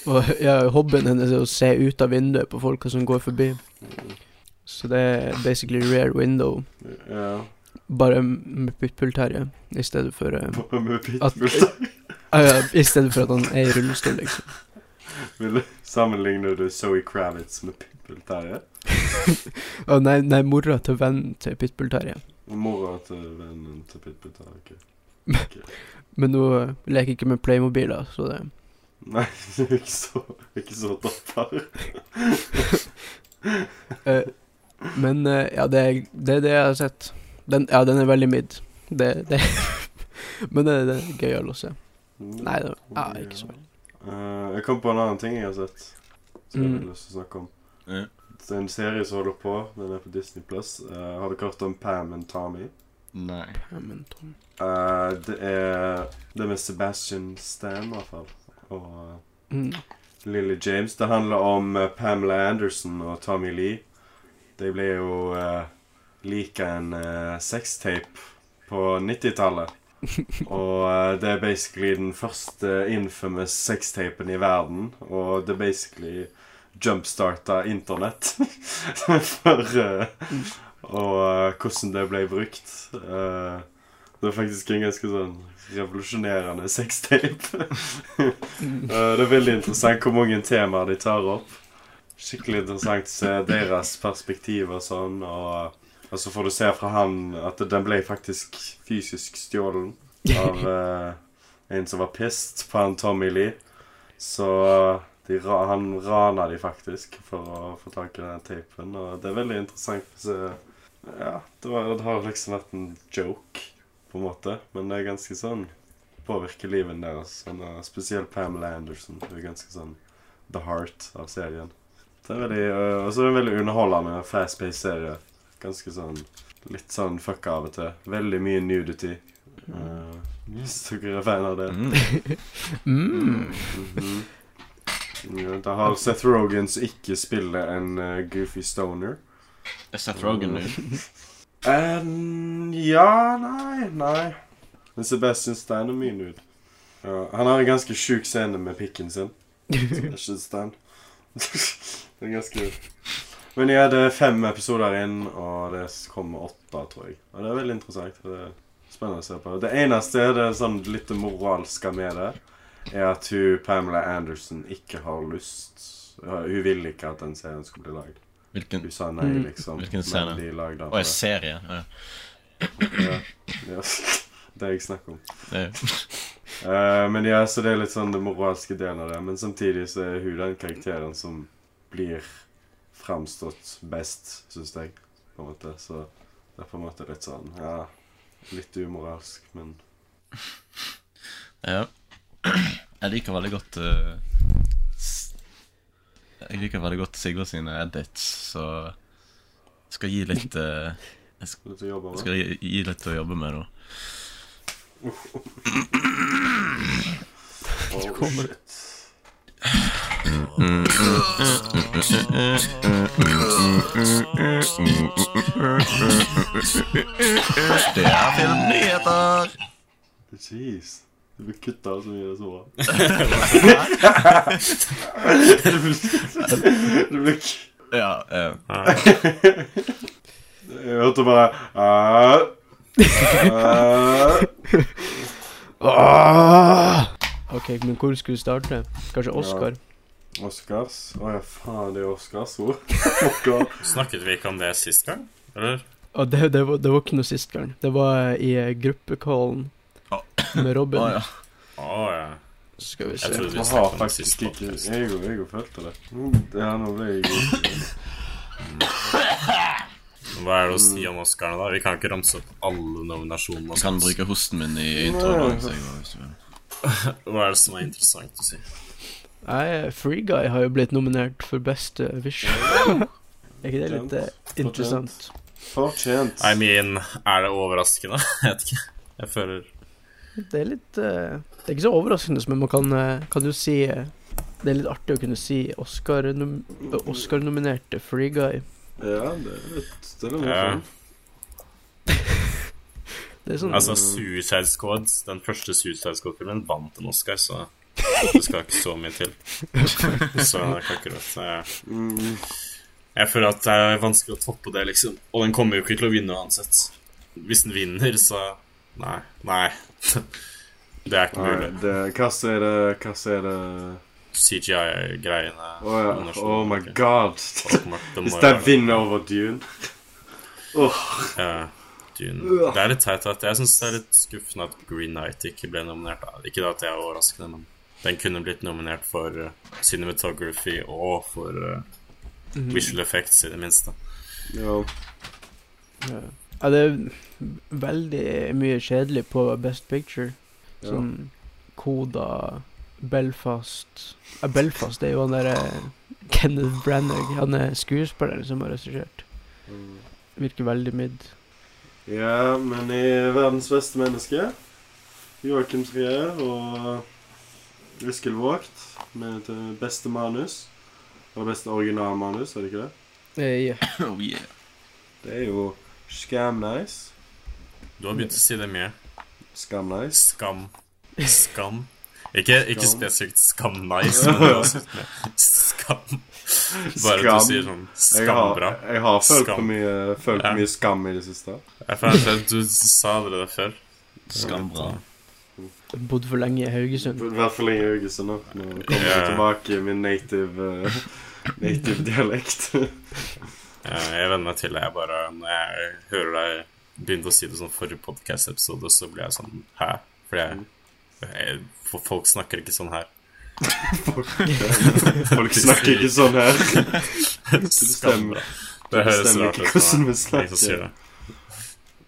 Og ja, hobbyen hennes er å se ut av vinduet på folka som går forbi. Så det er basically rare window, Ja. Bare med pitbull-Terje, i stedet for eh, At- I stedet for at han er i rullestol, liksom. Vil du sammenligne du Zoe Kravitz med pitbull-Terje? Å nei, nei, mora til vennen til pitbull-Terje. Mora til vennen til pitbull-Terje. ok. Men nå eh, leker ikke med Playmobiler, så det Nei, ikke så, ikke så topper. uh, Men uh, ja, det det er det jeg har sett. Den, ja, den er veldig mid. Det, det Men det, det er gøy å se. Nei, det ja, ikke så veldig. Uh, jeg kom på en annen ting jeg har sett. Som jeg Mm. har lyst til å snakke om. Ja. Det er en serie som holder på. Den er på Disney Plus. har dere hørt om Pam and Tommy? Nei. Pam and Tom Uh, det er Det med Sebastian Stan, i hvert fall. Og mm. Lily James. Det handler om eh, Pamela Anderson og Tommy Lee. De ble jo uh, like en uh, sextape på 90-tallet. og uh, det er basically den første infamous sextapen i verden. Og det er basically jumpstarta internett. For uh, Og uh, hvordan det ble brukt. Uh, det er faktisk en ganske sånn revolusjonerende sextape. Eh, det er veldig interessant hvor mange temaer de tar opp. Skikkelig interessant å se deres perspektiv og sånn. Og, og så får du se fra han at den ble faktisk fysisk stjålen av uh, en som var pissed på han Tommy Lee. Så de, han rana de faktisk for å få tak i den tapen. Og det er veldig interessant Så. Ja, det, var, det har liksom vært en joke, på en måte. Men det er ganske sånn Påvirker livet deres. Sånn, spesielt Pamela Anderson. Hun er ganske sånn the heart av serien. Det er veldig, uh, og så er det en veldig underholdende fast-paced serie. Ganske sånn Litt sånn fuck av og til. Veldig mye nudity. Uh, hvis dere er fan av det. Mm. Mm. -hmm. Ja, Da har Seth Rogan som ikke spiller en uh, goofy stoner. Er Seth Rogen nå? En, ja, nei, nei. Men Sebastian Stein er mye nude. Ja, han har en ganske sjuk scene med pikken sin. Sebastian Stein. det er ganske Men ja, det er fem episoder inn, og det kommer åtte, tror jeg. Og det er veldig interessant. Det er spennende å se på. Det eneste er det sånn litt moralske med det, er at hun, Pamela Anderson ikke har lyst Hun vil ikke at den serien skulle bli lagd. Hvilken Hun sa nei, Mm. liksom. Hvilken scene? Å, en serie? Ja. ja. Det jeg snakker om. Er- Eh, men ja, så det er litt sånn det moralske delen av det. Men samtidig så er hun den karakteren som blir framstått best, syns jeg. På en måte. Så det er på en måte litt sånn Ja, litt umoralsk, men Ja. Jeg liker veldig godt uh, Jeg liker veldig godt Sigurd sine edits, så jeg skal gi litt uh, jeg, skal, jeg skal gi, gi litt å jobbe med nå. Oh, shit. Det er filmnyheter! Jeez. Du blir kutta så mye det så bra. Du blir k- Ja, eh, Jeg hørte bare ah, ah. Ah! OK, men hvor skulle vi starte? Kanskje Oscar? Oscars? Å ja, faen, det er Oscars-ord. Snakket vi ikke om det sist gang? Eller? Og det, det, var, det var ikke noe sist gang. Det var i gruppecallen gruppekallen med Robin. å ja. Oh, ja. Skal vi Jeg se. trodde vi Jeg har snakket om det faktisk sist. ikke. Jeg og- jeg og følte det. Det Ja, nå ble jeg Hva er det å si om Oscarene, da? Vi kan ikke ramse opp alle nominasjonene. og kan bruke hosten min i introen. Hva er det som er interessant å si? Nei, Free Guy har jo blitt nominert for beste visual. er ikke det litt Fortjent. interessant? Fortjent. I mean, er det overraskende? Jeg vet ikke. Jeg føler Det er litt uh, Det er ikke så overraskende, men man kan, eh, kan jo si eh, Det er litt artig å kunne si Oscar-nominerte Oscar Free Guy. Ja, det er litt Det er litt Ja. er sånn Altså, Suicide Squad, den første Suicide Squad-filmen, vant en Oscar, så det skal ikke så mye til. Så jeg kan ikke råd. Jeg, jeg føler at det er vanskelig å toppe det, liksom. Og den kommer jo ikke til å vinne uansett. Hvis den vinner, så Nei. Nei. Det er ikke Nei, mulig. det, hva er det Hva er det CGI-greiene Å ja. Oh my god. Hvis den vinner over Dune Ja, Dune. Det er litt teit at jeg syns det er litt skuffende at Green Knight ikke ble nominert. Da. Ikke da at det er overraskende, men den kunne blitt nominert for uh, cinematography og for uh, Mhm. visual effects, i det minste. Ja. Ja. ja, det er veldig mye kjedelig på Best Picture. ja. Sånn Koda, Belfast ja, Belfast er jo han derre Kenneth Branagh. Han er skuespilleren som har regissert. Mm. Virker veldig midd. Ja, men i Verdens beste menneske Joakim Trier og Eskil Vågt med det beste manus. Og beste originalmanus, er det ikke det? Eh, Yeah. Oh, yeah. Det er jo Scam Nice. Du har begynt å si det mye. Scam Nice. Skam. Skam. Ikke, ikke spesifikt skam nice, men med skam. Bare at du sier sånn Jeg har, jeg har følt på mye, følt Ja. på mye skam i det siste. Jeg følte at du sa det der før. Skambra. Bodde for lenge i Haugesund. I hvert fall i Haugesund. nå. Nå kommer jeg Ja. tilbake i min native, uh, native dialekt. Ja, Jeg venner meg til det. Jeg bare Når jeg hører deg begynne å si det sånn forrige podcast-episode, så blir jeg sånn Hæ? Fordi jeg, jeg For folk snakker ikke sånn her. Folk snakker ikke sånn her. Skambra. Det høres rart ut hvordan vi snakker. det.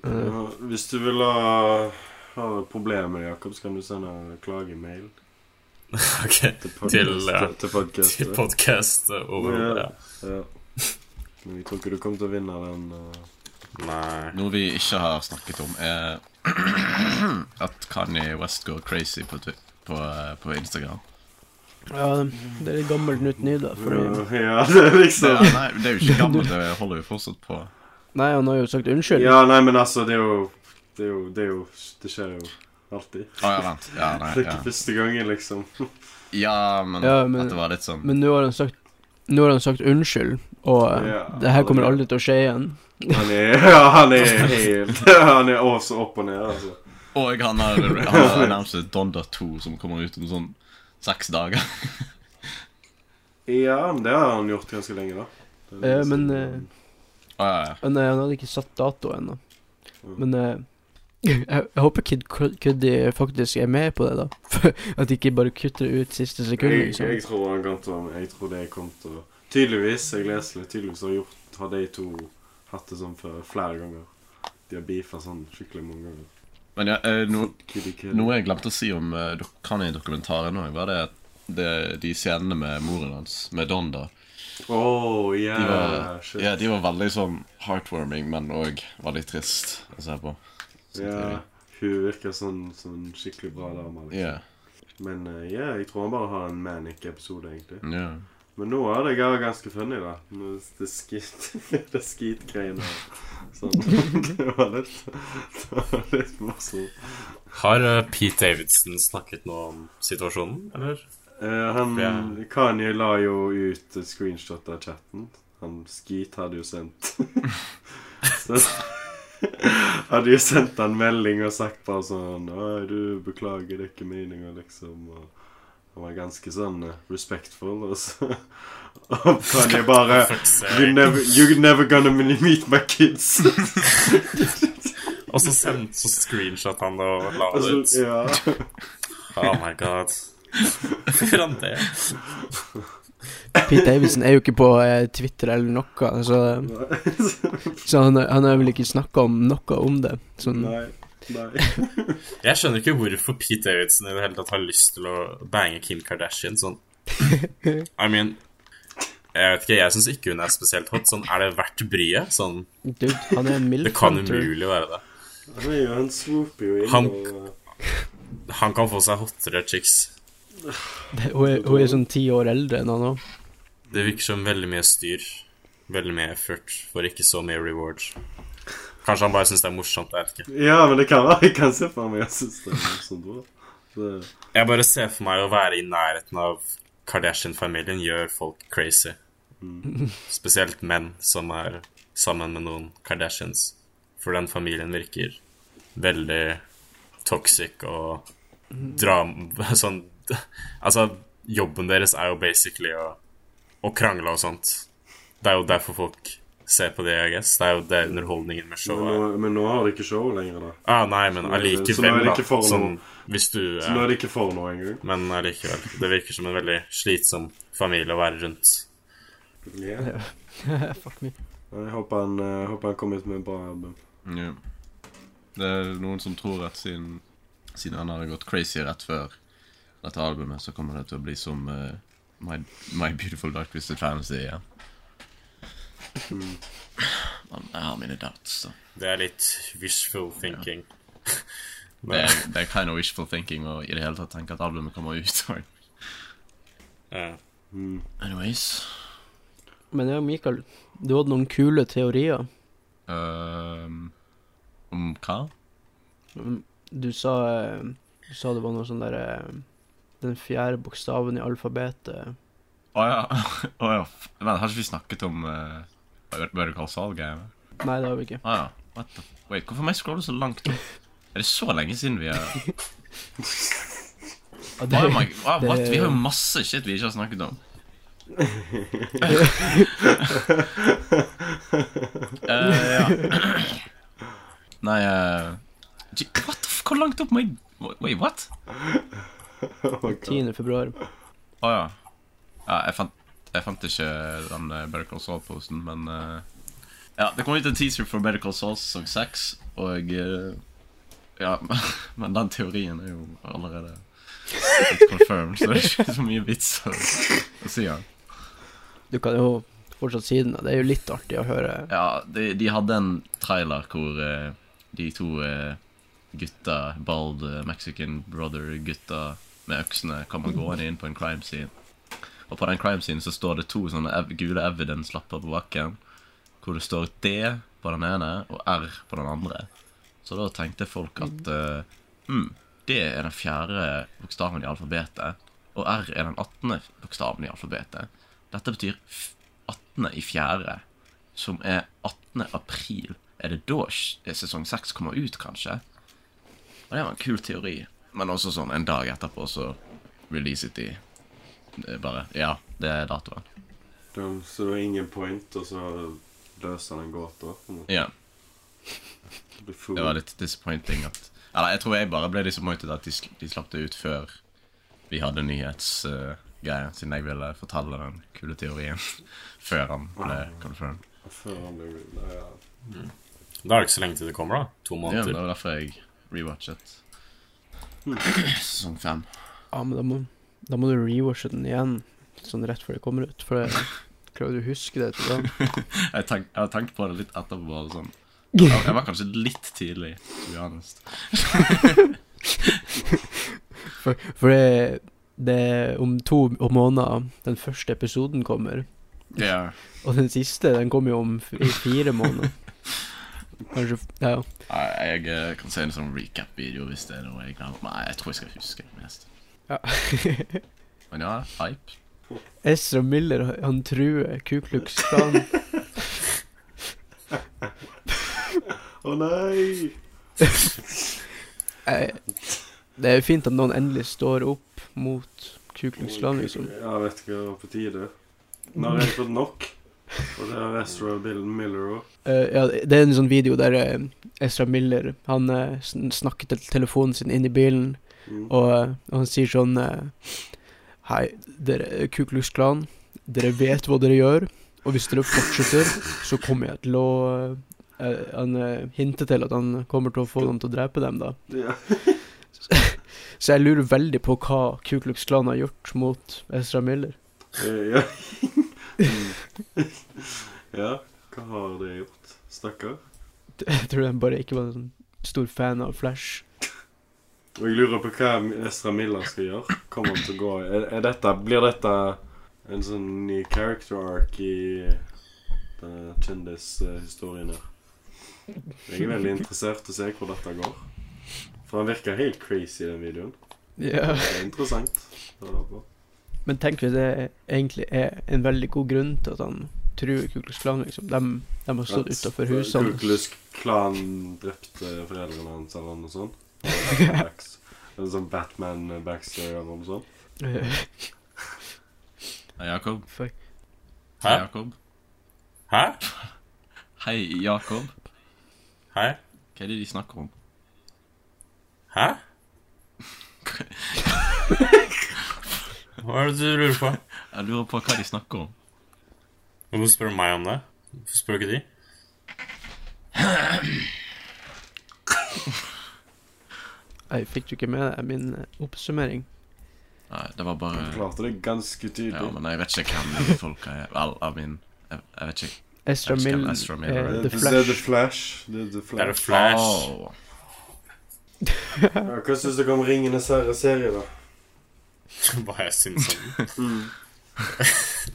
Eh, Ja, hvis du vil ha, ha problemer, Jakob, så kan du sende en klagemail Ok. til podcast, Til, ja. til podcast. Til podcast over Ja. ja. Ja. Men vi tror ikke du kommer til å vinne den. Uh... Nei. Noe vi ikke har snakket om, er at Kanye West går crazy på, på, eh, på Instagram. ja, det er litt gammelt nytt ny, da. Fordi Ja, det er liksom ja, nei, det er jo ikke gammelt, det holder jo fortsatt på. Nei, han har jo sagt unnskyld. Ja, nei, men altså, det er jo Det, er jo, det, er jo, det skjer jo alltid. Å ja, vent. Ja, nei, Det er ja. første gangen, liksom. ja, men, Ja, men- at det var litt sånn Men nå har han sagt Nå har han sagt unnskyld, og eh, Ja, det her kommer aldri til å skje igjen. Han er, ja, han er helt Han er også opp og ned, altså. Og han har, han har nærmest Donda 2 som kommer ut om sånn seks dager. Ja, men det har han gjort ganske lenge, da. Eh, men, eh, ah, ja, ja. Men eh, han hadde ikke satt dato ennå. Mm. Men eh, jeg, jeg håper Kid Cuddy faktisk er med på det, da. At de ikke bare kutter ut siste sekund. jeg, Liksom. jeg tror han kan ta Jeg tror det kom til å Tydeligvis, jeg leser litt, tydeligvis har, gjort, har de to hatt det sånn før flere ganger. De har beefa sånn skikkelig mange ganger. Men ja, eh, no, noe jeg glemte å si om uh, i dokumentaren òg, var det det, de scenene med moren hans, med Donda Oh, yeah, de var, shit. ja, de var veldig sånn heartwarming, men òg veldig trist å se på. Ja, hun virker sånn, sånn skikkelig bra dame. Liksom. Yeah. Men eh, ja, jeg tror han bare har en manic-episode, egentlig. ja. Men nå er det ga- ganske funny, da. Det skit Det skitgreiene. Sånn. Det var litt Det var litt morsomt. Har eh, Pete Davidson snakket noe om situasjonen, eller? Eh, han Ja. Kanye la jo ut screenshot av chatten. Han Skeet hadde jo sendt Så Hadde jo sendt han melding og sagt bare sånn Oi, du beklager, det er ikke meninga, liksom. Og han var ganske sånn eh, respectful, og så Og Kanye bare You're never, you're never gonna meet my kids. Og så sendte så screenshot han det og la det altså, ut. ja. Oh my god. Hvorfor han det? Pete Davidson er jo ikke på eh, Twitter eller noe, så, så han, han har vel ikke snakka om noe om det. Sånn, Nei. Nei. Jeg skjønner ikke hvorfor Pete Davidson i det hele tatt har lyst til å bange Kim Kardashian sånn. I mean Jeg vet ikke, jeg syns ikke hun er spesielt hot. Sånn, Er det verdt bryet? Sånn, Dude, han er en det kan umulig være det. Han han swooper jo inn Han- og Han kan få seg hottere chicks. Det- Hun er, hun er sånn ti år eldre enn han òg. Det virker som veldig mye styr. Veldig mye effort for ikke så mye reward. Kanskje han bare syns det er morsomt. Jeg vet ikke. Ja, men det kan være jeg kan se for meg jeg syns det er morsomt. Det, Jeg bare ser for meg å være i nærheten av Kardashian-familien gjør folk crazy. Spesielt menn som er sammen med noen Kardashians. For den familien virker veldig toxic og dram... Sånn Altså, jobben deres er jo basically å, å krangle og sånt. Det er jo derfor folk ser på det, I guess. Det er jo det underholdningen med showet Men nå, men nå har de ikke show lenger, da. Ah, nei, men allikevel, da. Sånn, hvis du Så nå er det ikke for noe engang. Men allikevel. Det virker som en veldig slitsom familie å være rundt. Yeah. Fuck me. Jeg håper han, eh, håper han kommer ut med et bra album. Yeah. Det er noen som tror at siden, siden han har gått crazy rett før dette albumet, så kommer det til å bli som uh, My, My Beautiful Dark Twisted Fantasy igjen. Men jeg har mine doubts, Så. Det er litt wishful thinking. Det Men, er, det er kind of wishful thinking å i det hele tatt tenke at albumet kommer ut. ja. Anyways Men ja, Mikael, du hadde noen kule teorier. Um, Om hva? Mm, Du sa, eh, du sa det var noe sånn derre Den fjerde bokstaven i alfabetet. Å ja. Oh, ja. Men har ikke vi snakket om uh, Better du kalle salg? Nei, det har vi ikke. Ah, ja. What the Wait, hvorfor må jeg scrolle så langt? Er det så lenge siden vi har Ja, det, Oh my, what? det- Vi har jo masse shit vi ikke har snakket om. uh, ja. Nei uh, What. Hvor langt opp må jeg Wait, what? Oh my God. 10. februar. Å ja. ja jeg, fant, jeg fant ikke den uh, Better Call Saul-posten, men uh, Ja, det kom ut en teaser for Better Call Saul sesong 6, og uh, Ja, men den teorien er jo allerede confirmed, så det er ikke så mye vits å, å si den. Du kan jo fortsatt si den, og Det er jo litt artig å høre. Ja, de, de hadde en trailer hvor uh, de to eh, gutta, bald eh, Mexican brother-gutta med øksene kommer gående inn på en crime scene. Og på den crime scene så står det to sånne ev gule evidence-lapper på bakken, hvor det står D på den ene og R på den andre. Så da tenkte folk at eh, mm, D er den fjerde bokstaven i alfabetet, og R er den 18. bokstaven i alfabetet. Dette betyr 18. i fjerde, som er 18. april. Er det da sesong 6 kommer ut, kanskje? Og det var en kul teori. Men også sånn en dag etterpå så releaset de bare Ja, det er datoen. De- Så det var ingen point, og så løser han en gåte? Ja, Det var litt disappointing at Eller jeg tror jeg bare ble disappointed at de, de slapp det ut før vi hadde nyhetsgreier, siden jeg ville fortelle den kule teorien før han ble confirmed. Før han ble ja. Mm. Da er det ikke så lenge til det kommer, da. To Ja, det var derfor jeg rewatchet sesong fem. Ja, men da må, da må du rewashe den igjen, sånn rett før det kommer ut. For jeg klarer du å huske det til da? Jeg, tenk, jeg har tenkt på det litt etterpå. Bare sånn. jeg, jeg var kanskje litt tidlig, to be honest. For, for det, det om to måneder den første episoden kommer. Yeah. Og den siste, den kommer jo om i fire måneder. Kanskje Ja. Jeg eh, kan se en sånn recap-video hvis det er noe jeg glemmer. Nei, jeg tror jeg skal huske det mest. Ja. Men ja, hype. Ezra Miller, han truer Ku Klux Klan. Å nei! Eh, Det er fint at noen endelig står opp mot Ku Klux Klan, liksom. Ja, vet ikke hva på tide. Nå har jeg fått nok. Og det er Ezra Bill Miller òg. Uh, ja, det er en sånn video der uh, Ezra Miller Han uh, snakker til telefonen sin inn i bilen, Mm. og, eh, og han sier sånn eh, Hei, dere er Ku Klux Klan. Dere vet hva dere gjør, og hvis dere fortsetter, så kommer jeg til å eh, han eh, hinter til at han kommer til å få dem til å drepe dem, da. Ja. Så jeg lurer veldig på hva Ku Klux Klan har gjort mot Ezra Miller. Eh, ja. Ja, hva har det gjort? Stakkar. Jeg tror han bare ikke var en sånn stor fan av Flash. Og jeg lurer på hva Estra Miller skal gjøre. Kommer han til å gå er, er dette, Blir dette en sånn ny character arc i kjendishistorien her? Jeg er veldig interessert i å se hvor dette går. For han virker helt crazy i den videoen. Ja. Det er interessant. å høre på. Men tenk hvis det egentlig er en veldig god grunn til at han truer Kuklus Klan, liksom. De, de har stått utafor husene. hans. Kuklus Klan drepte foreldrene hans eller noe sånt. En sånn Batman-backstory eller noe sånt. Eh, Hei, Jakob. Fuck. Hei, Hæ? Jakob. Hæ? Hei, Jakob. Hei. Hva er det de snakker om? Hæ? Hva er det du lurer på? Jeg lurer på hva de snakker om. Hvorfor spør du meg om det? Hvorfor spør du ikke de? Jeg fikk du ikke med deg min eh, oppsummering? Nei, det var bare Du klarte det ganske tydelig. Ja, men jeg vet ikke hvem de folka er. Vel, I mean, jeg, jeg vet ikke. Ezra Mill, Ezra eh, Det, The det er The Flash. Flash. Det er The Det er Flash. det Flash. Oh. Ja, hva syns dere om Ringenes herre-serie, da? Hva jeg syns om den.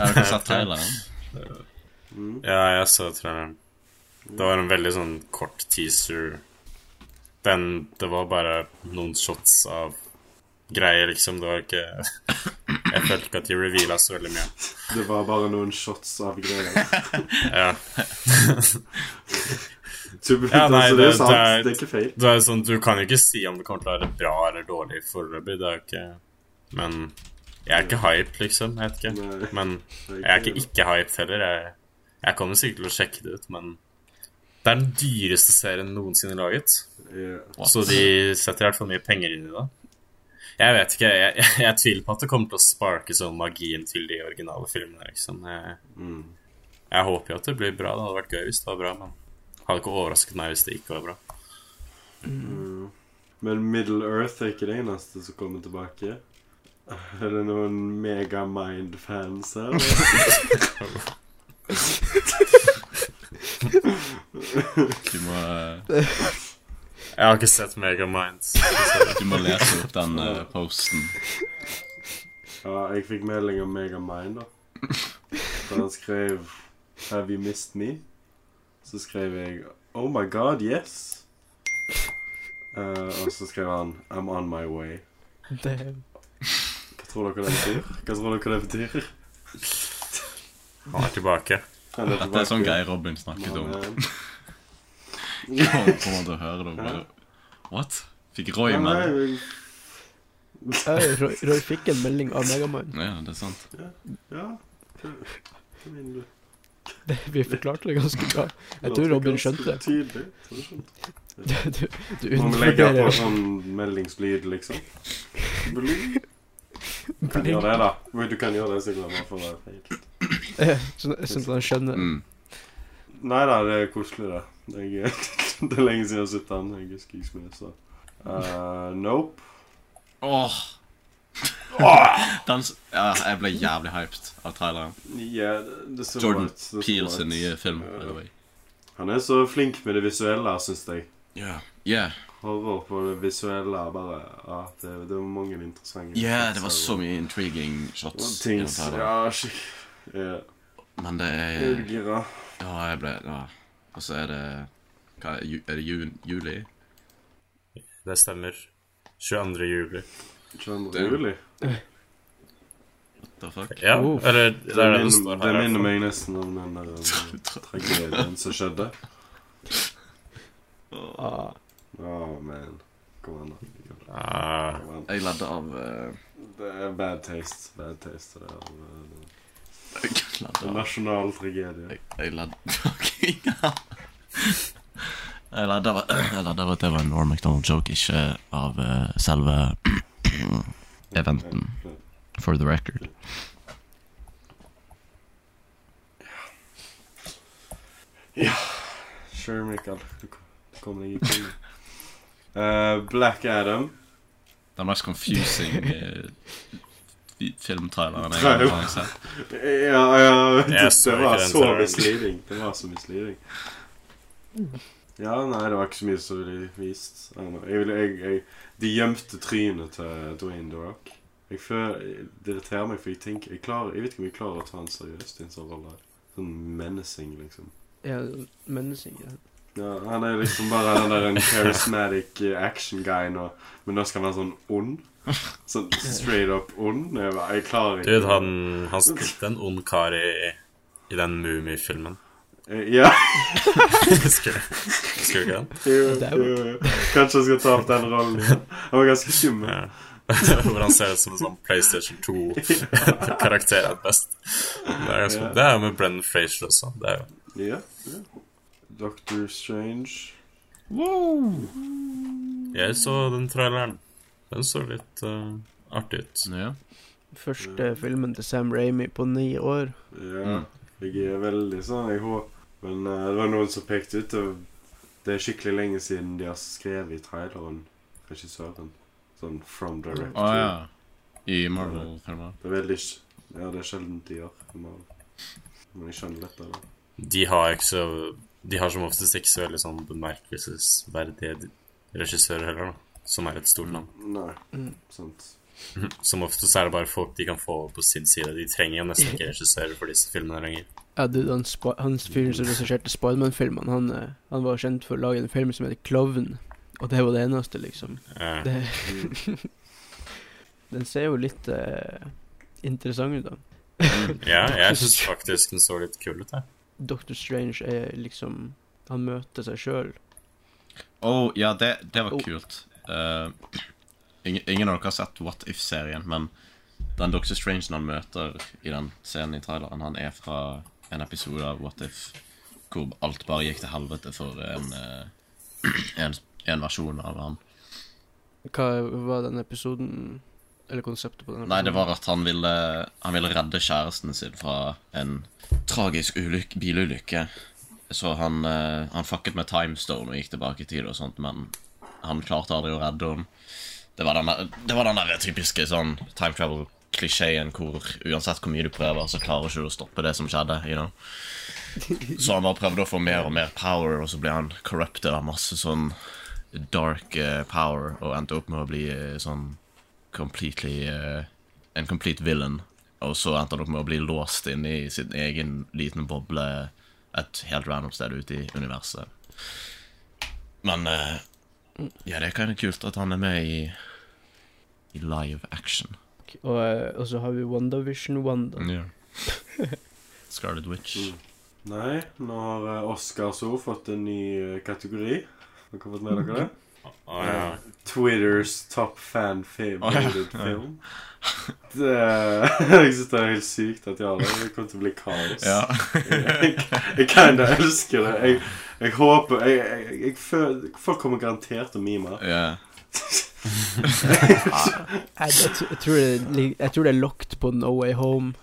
Har dere sett traileren? Mm. Ja, jeg så traileren. Det var en veldig sånn kort teaser. Den Det var bare noen shots av greier, liksom. Det var ikke Jeg følte ikke at de reveala så veldig mye. Det var bare noen shots av greier. Ja. Så, Ja, nei, altså, det, det- er sant. det er- Det er ikke feil. Det er sånn, Du kan jo ikke si om det kommer til å være bra eller dårlig foreløpig. Det er jo ikke Men jeg er ikke hype, liksom. Jeg vet ikke. Nei, Men jeg er ikke ikke hype heller. Jeg, jeg kommer sikkert til å sjekke det ut, men det er den dyreste serien noensinne laget. What? Så de setter i hvert fall mye penger inn i det. Jeg vet ikke. Jeg, jeg, jeg tviler på at det kommer til å sparke sånn magien til de originale filmene. Liksom. Jeg, Mm. jeg håper jo at det blir bra. Det hadde vært gøy hvis det var bra, men hadde ikke overrasket meg hvis det ikke var bra. Mm. Men Middle Earth er ikke det eneste som kommer tilbake. Er det noen Megamind-fans her? Du må, eh, Jeg har ikke sett Megaminds. du må lese opp den uh, posten. Ja, jeg fikk melding om Megamind, da. Da han skrev 'Have you missed me?' Så skrev jeg 'Oh my God, yes'. Uh, og så skrev han 'I'm on my way'. Damn. Hva tror dere det betyr? Hva tror dere det betyr? Han er tilbake. Han Dette er sånn. Geir Robin snakket om. Kommer man til å høre det og bare What? Fikk Roy nei, jeg, Roy, Roy fikk en melding av Megaman. Ja, det er sant. Ja. Hva hva mener du? Det, vi forklarte det ganske bra. Jeg tror Robin skjønte det. Du? Du, du Må på sånn meldingslyd, liksom? Bling. Du kan gjøre det, da. Du kan gjøre det, så glemmer for å være feil. Sånn sånn at han skjønner. Mm. Nei da, det er koselig, det. Jeg, det er lenge siden jeg har sett den. Jeg husker ikke så Eh, Nope. Åh! Den, ja, jeg ble jævlig hyped av traileren. Ja, det, det Jordan right. Peele sin nye film. Ja. by the way. Han er så flink med det visuelle, syns jeg. Yeah. Yeah. Horror på det visuelle, bare ja, det, det var mange interessante yeah, det var så mye intriguing shots. traileren. Ja, yeah. Men det er. Ja, jeg ble ja. Og så er det hva, er Er det jun, juli? Det stemmer. 22. juli. 22. Det- juli. The fuck? Ja, Uff. eller det Det, er det det minner, meg nesten om den der tragedien som skjedde. Ah, Oh, man. Kom an, da. Ah, Jeg ledde av uh... Det er bad taste. Bad taste. Det er uh, en nasjonal tragedie. Jeg, ledde av at det var en Norm MacDonald-joke, ikke av uh, selve eventen. For the record. Ja. Sure, Mikael. Du kom- deg i kone. Uh, Black Adam. Den mest confusing fi- filmtraileren jeg har sett. Ja, ja så Det var så misliving. misleading. Det var så misleading. Ja, nei, det var ikke så mye som ble vist. Jeg, jeg, jeg, de gjemte trynet til Dwayne The Rock. Jeg føler, Det irriterer meg, for jeg tenker Jeg, klarer, jeg vet ikke om jeg klarer å ta han seriøst i en sånn rolle. Sånn menacing, liksom. Ja, menacing, Ja. Ja, Han er liksom bare den der en charismatic eh, action guy nå, men nå skal han være sånn ond. Sånn straight up ond. Jeg, bare- jeg klarer ikke Dude, han, han spilte en ond kar i, i den Mumie-filmen. Eh, Ja. Husker du ikke den? Jo, Det er jo. Kanskje han skal ta opp den rollen. Han var ganske skummel. Ja. Hvor han ser ut som en sånn PlayStation 2-karakter at best. Det er, ganske, Ja. det er jo med Brennan Frazier også. Det er jo Ja. ja. Doctor Strange. Jeg så den traileren. Den så litt uh, artig ut. Ja. Første filmen til Sam Ramy på ni år. Ja. Jeg er veldig sånn Jeg håper Men uh, det var noen som pekte ut og Det er skikkelig lenge siden de har skrevet i traileren, regissøren. Sånn from Director. Å ja. I Marvel-filmer. Det er veldig Ja, det er sjelden de gjør. Men jeg skjønner dette. da. De har ikke så De har som oftest ikke så veldig sånn bemerkelsesverdige regissører heller, da. Som er et stort navn. Nei, Mm. sant. Som oftest er det bare folk de kan få på sin side. De trenger jo nesten ikke regissører for disse filmene lenger. Ja, du, han, han fyren som regisserte Spiderman-filmene, han, eh, han var kjent for å lage en film som heter Klovn. Og det var det eneste, liksom. Eh, Det, Mm. den ser jo litt eh, interessant ut, da. ja, jeg syns faktisk den så litt kul ut, jeg. Doctor Strange er liksom Han møter seg sjøl. Å, ja, det, det var Oh. kult. Uh, ingen, ingen av dere har sett What If-serien, men den Doctor Strange han møter i den scenen i traileren, han er fra en episode av What If hvor alt bare gikk til helvete for en, eh, en, en versjon av han. Hva var den episoden Eller konseptet på den? Nei, det var at han ville, han ville redde kjæresten sin fra en tragisk ulykke, bilulykke. Så han, eh, han fucket med timestone og gikk tilbake i tid og sånt, men han klarte aldri å redde henne. Det var den der, det var den der typiske sånn time travel-klisjeen hvor uansett hvor mye du prøver, så klarer ikke du å stoppe det som skjedde. you know? Så han bare prøvde å få mer og mer power, og så ble han corrupted av masse sånn dark eh, power, og endte opp med å bli eh, sånn completely uh, En complete villain. Og så endte han opp med å bli låst inne i sin egen liten boble et helt random sted ute i universet. Men uh, ja, det er kind of kult at han er med i i live action. Og, eh, og så har vi WandaVision Wanda. Yeah. Scarlet Witch. Mm. Nei, nå har Oscars ord fått en ny kategori. Dere har fått med dere det? Å, ja. Twitters top fan favorite oh, ja. film. Det, jeg synes det er helt sykt at de har det. Det kommer til å bli kaos. Ja. jeg, jeg kinda elsker det. Jeg, jeg håper jeg, jeg, jeg føler, Folk kommer garantert til å mime. ja. Jeg, jeg, tr- jeg, tror det, jeg tror det er locked på No Way Home.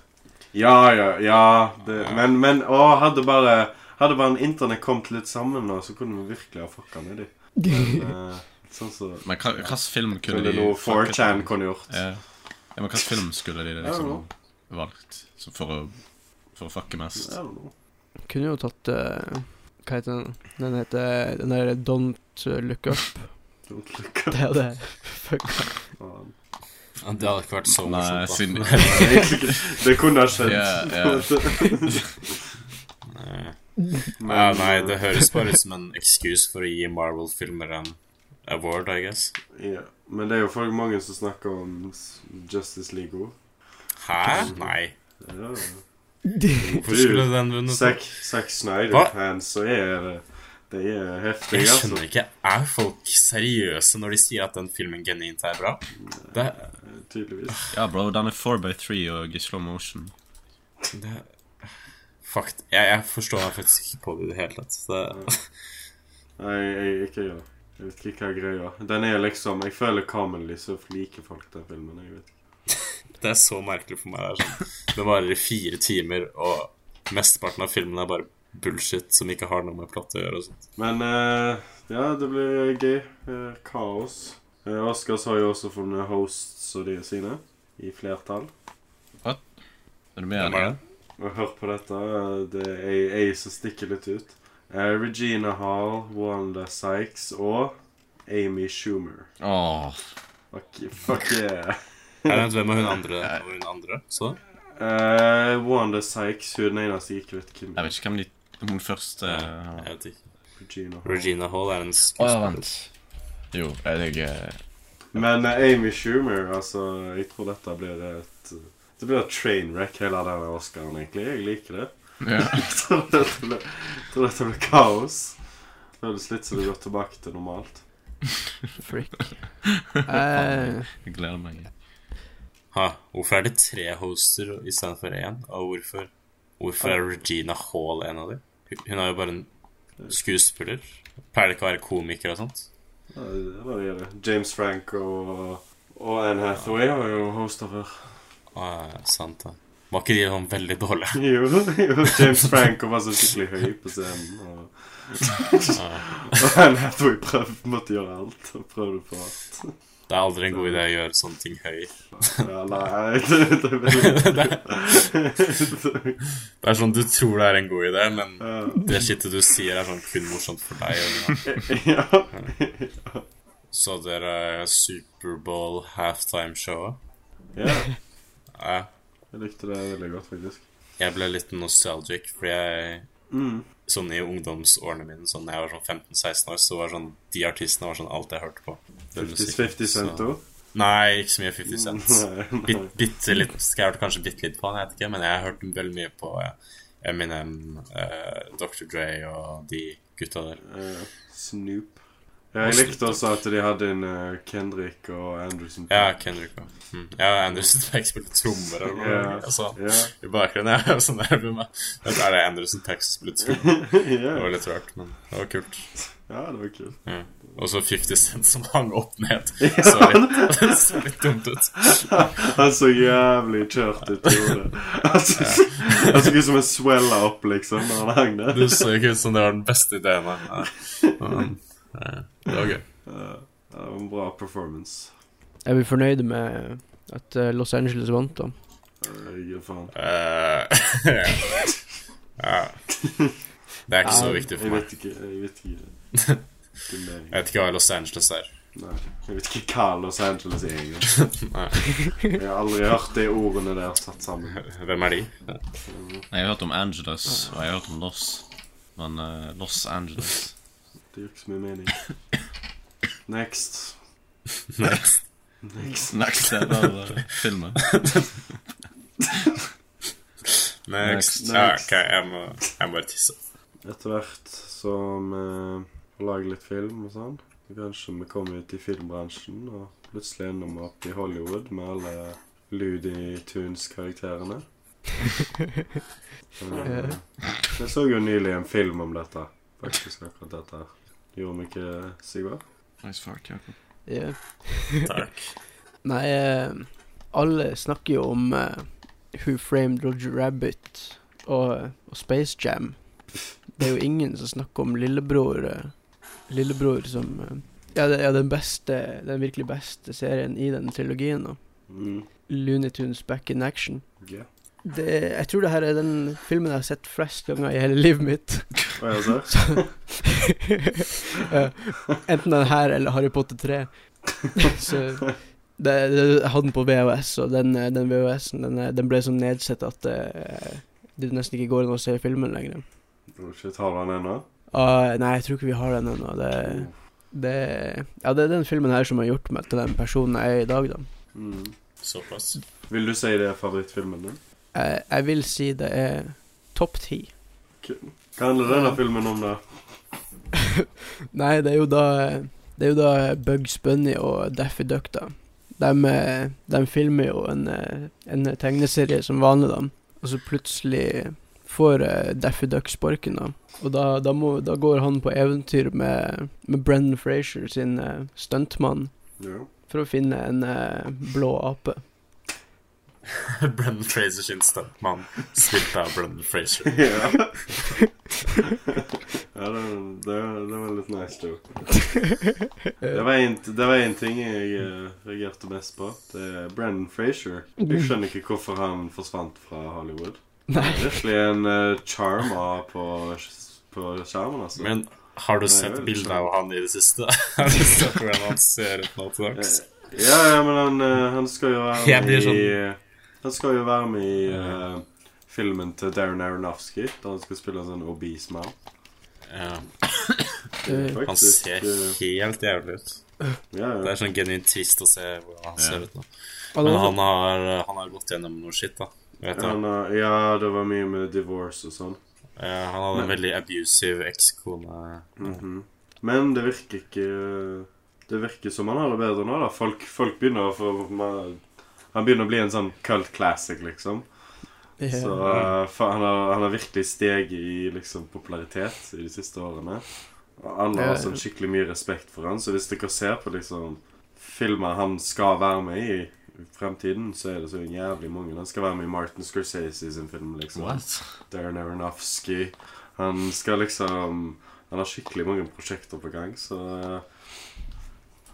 Ja, ja, ja. Det, men, men å, hadde bare Hadde bare en internett kommet litt sammen nå, så kunne vi virkelig ha fucka med dem. Uh, sånn så Men hva hvilken film kunne de noe 4chan kunne gjort. Ja. ja, men hvilken film skulle de liksom valgt så for å For å fucke mest? Kunne jo tatt uh, Hva heter den? Den heter Den der Don't Look Up. Don't look up. Det er det. Fuck. Ja, Det hadde ikke vært så Nei, morsomt. ikke. Det kunne ha skjedd. Yeah, ja. Men, Ja, nei, det eh, høres bare ut som en excuse for å gi Marvel-filmer en award, I guess. ja. Men det er jo folk mange som snakker om Justice League òg. Hæ? Nei. Ja. Hvorfor skulle den vunnet? Zack, Zack Snyder-fans, så er det Det er heftig, Jeg altså. skjønner ikke. Er folk seriøse når de sier at den filmen genuint er bra? Det, Tydeligvis. Ja, bro, den er 4x3 og i slow motion. det Fakt, jeg, jeg forstår meg faktisk ikke på det i det hele tatt. Så. Nei, jeg, ikke gjør Jeg vet ikke hva greia. Den er liksom Jeg føler commonly så liker folk den filmen. Jeg vet det er så merkelig for meg. Det, sånn. det varer i fire timer, og mesteparten av filmen er bare bullshit som ikke har noe med plott å gjøre og sånt. Men uh, ja, det blir gøy. Uh, kaos. Uh, Oscars har jo også funnet hosts og de sine i flertall. Er Hvem er du med Og hør på dette. Det er ei, som stikker litt ut. Uh, Regina Hall, Wanda Sykes og Amy Schumer. Åh, Fuck, fuck yeah. Det hvem er hun andre? Hvem er hun andre? Så? Uh, Wanda Sykes, hun er den eneste jeg ikke vet hvem jeg vet ikke hvem de Hun første Jeg vet ikke. Regina Hall. Regina Hall er en ja, skuespiller. vent. Jo, jeg eh, Men eh, Amy Schumer, altså Jeg tror dette blir et Det blir et trainwreck, hele den Oscaren, egentlig. Jeg liker det. ja. Jeg tror dette blir, kaos Det kaos. Føles litt som det går tilbake til normalt. Freak. Uh, Jeg gleder meg. Ha, hvorfor er det tre hoster istedenfor én? Og hvorfor, hvorfor er Regina Hall en av dem? Hun- Hun er jo bare en skuespiller. Pleier det ikke å være komiker og sånt? Ja, det varierer. James Frank og, og Anne Hathaway har jo hosta før. Ah, sant da. Var ikke de sånn veldig dårlige? Jo, jo, James Franco var så skikkelig høy på scenen. Og, og Anne Hathaway prøvde, måtte gjøre alt. Og prøvde på alt. Det er aldri en god idé å gjøre sånne ting høy. Ja, nei, det, det veldig Det er sånn du tror det er en god idé, men Ja. det skittet du sier, er sånn kun morsomt for deg. Ja. så dere Superbowl halftime-showet? ja. Ja, Jeg likte det veldig godt, faktisk. jeg ble litt nostalgic, fordi jeg Mm. Sånn i ungdomsårene mine, sånn jeg var sånn 15-16 år, så var sånn de artistene var sånn alt jeg hørte på. 50, Cent òg? Nei, ikke så mye 50 Cent. Bitt, bitte litt Skal jeg hørte kanskje bitte litt på han, jeg vet ikke, men jeg hørte veldig mye på Eminem, uh, Dr. Dre og de gutta der. Uh, Snoop. Ja, jeg likte også at de hadde inn eh, Kendrick og Anderson. Ja, Kendrick og mm. Ja, Anderson Pack spilte trommer eller noe. Yeah. Altså, yeah. I bakgrunnen er jeg sånn der med meg. Er det Anderson Pack som spiller trommer? Det var litt rart, men det var kult. ja, det var kult. Ja. Og så 50 Cent som hang opp ned. Sorry. det så litt dumt ut. Han så jævlig kjørt ut. Han så ikke ut som en swella opp, liksom, når han hang der. Det så ikke ut som det var den beste ideen. Ja. Men, ja, det var gøy. Ja, det var en bra performance. er vi fornøyde med at eh, Los Angeles vant, da? Eh, faen. Eh, ja. Det er ikke så viktig for meg. vet ikke. Jeg vet ikke. Jeg vet ikke hva Los Angeles er. Nei, jeg vet ikke hva Los Angeles er engang. Jeg har aldri hørt de ordene der satt sammen. Hvem er de? Jeg har hørt om Angeles, og jeg har hørt om Los. Men uh, Los Angeles Det gir ikke så mye mening. Next. Next. Next. Next er bare filmen. Next. Next. Ja, ok, jeg må, jeg må bare tisse. Etter hvert som vi lager litt film og sånn, kanskje vi kommer ut i filmbransjen og plutselig ender vi opp i Hollywood med alle Looney Tunes-karakterene. Eh, Jeg så jo nylig en film om dette. Faktisk akkurat dette. Gjorde vi ikke, Sigvard? Nice fart, Jakob. Ja. Takk. Nei, eh, alle snakker jo om uh, Who Framed Roger Rabbit og, og Space Jam. Det er jo ingen som snakker om lillebror uh, Lillebror som uh, ja, det, ja, den beste Den virkelig beste serien i den trilogien. Da. Mm. Looney Tunes Back in Action. Ja. Det, jeg tror det her er den filmen jeg har sett flest ganger i hele livet mitt. Så? Eh, enten den her eller Harry Potter 3. så det, det, jeg hadde den på VHS, og den, eh, den VHS-en den, er- den ble så nedsett at uh, det nesten ikke går an å se filmen lenger. Oh, shit, har du den ennå? Uh, nei, jeg tror ikke vi har den ennå. Det, det, ja, det er den filmen her som har gjort meg til den personen jeg er i dag, da. Mm. Såpass. Vil du si det er favorittfilmen din? Jeg, jeg vil si det er topp ti. Hva handler denne filmen om, da? Nei, det er jo da Det er jo da Bugs Bunny og Daffy Duck, da. De, eh, de filmer jo en, eh, en tegneserie som vanlig, da. Og så plutselig får eh, Daffy Duck sparken, da. Og da, da, må, da går han på eventyr med, med Brendan Frazier sin stuntmann Ja. for å finne en blå ape. Brendan Fraser sin stuntmann spilt av Brendan Fraser. ja. Ja, det, det, det var litt nice joke. Det var en, det var en ting jeg eh, reagerte mest på. Det er Brendan Fraser. Jeg skjønner ikke hvorfor han forsvant fra Hollywood. Det er virkelig en uh, charma på, på skjermen, altså. Men har du Nei, sett bilde av han i det siste? Har du sett hvordan han ser ut nå til dags? Ja, ja, men han, eh, han skal jo være med sånn- i eh, Han skal jo være med i uh, filmen til Darren Aronofsky, da han skal spille en sånn obese mann. Ja, Eh, han ser eh, helt jævlig ut. ja, Det er sånn genuint trist å se hvordan han ser ut nå. Men han har, han har gått gjennom noe shit, da. Har- ja, det var mye med divorce og sånn. Ja, han hadde en veldig abusive ekskone. Mhm. Men det virker ikke Det virker som han har det bedre nå, da. Folk, folk begynner å få Han begynner å bli en sånn cult classic, liksom. Yeah. Så uh, han, har, han har virkelig steget i liksom popularitet i de siste årene. Og alle har sånn skikkelig mye respekt for han Så hvis dere ser på liksom filmer han skal være med i i fremtiden, så er det så jævlig mange. Han skal være med i Martin Scorsese sin film, liksom. What? Darren Aronofsky. Han skal liksom Han har skikkelig mange prosjekter på gang, så uh,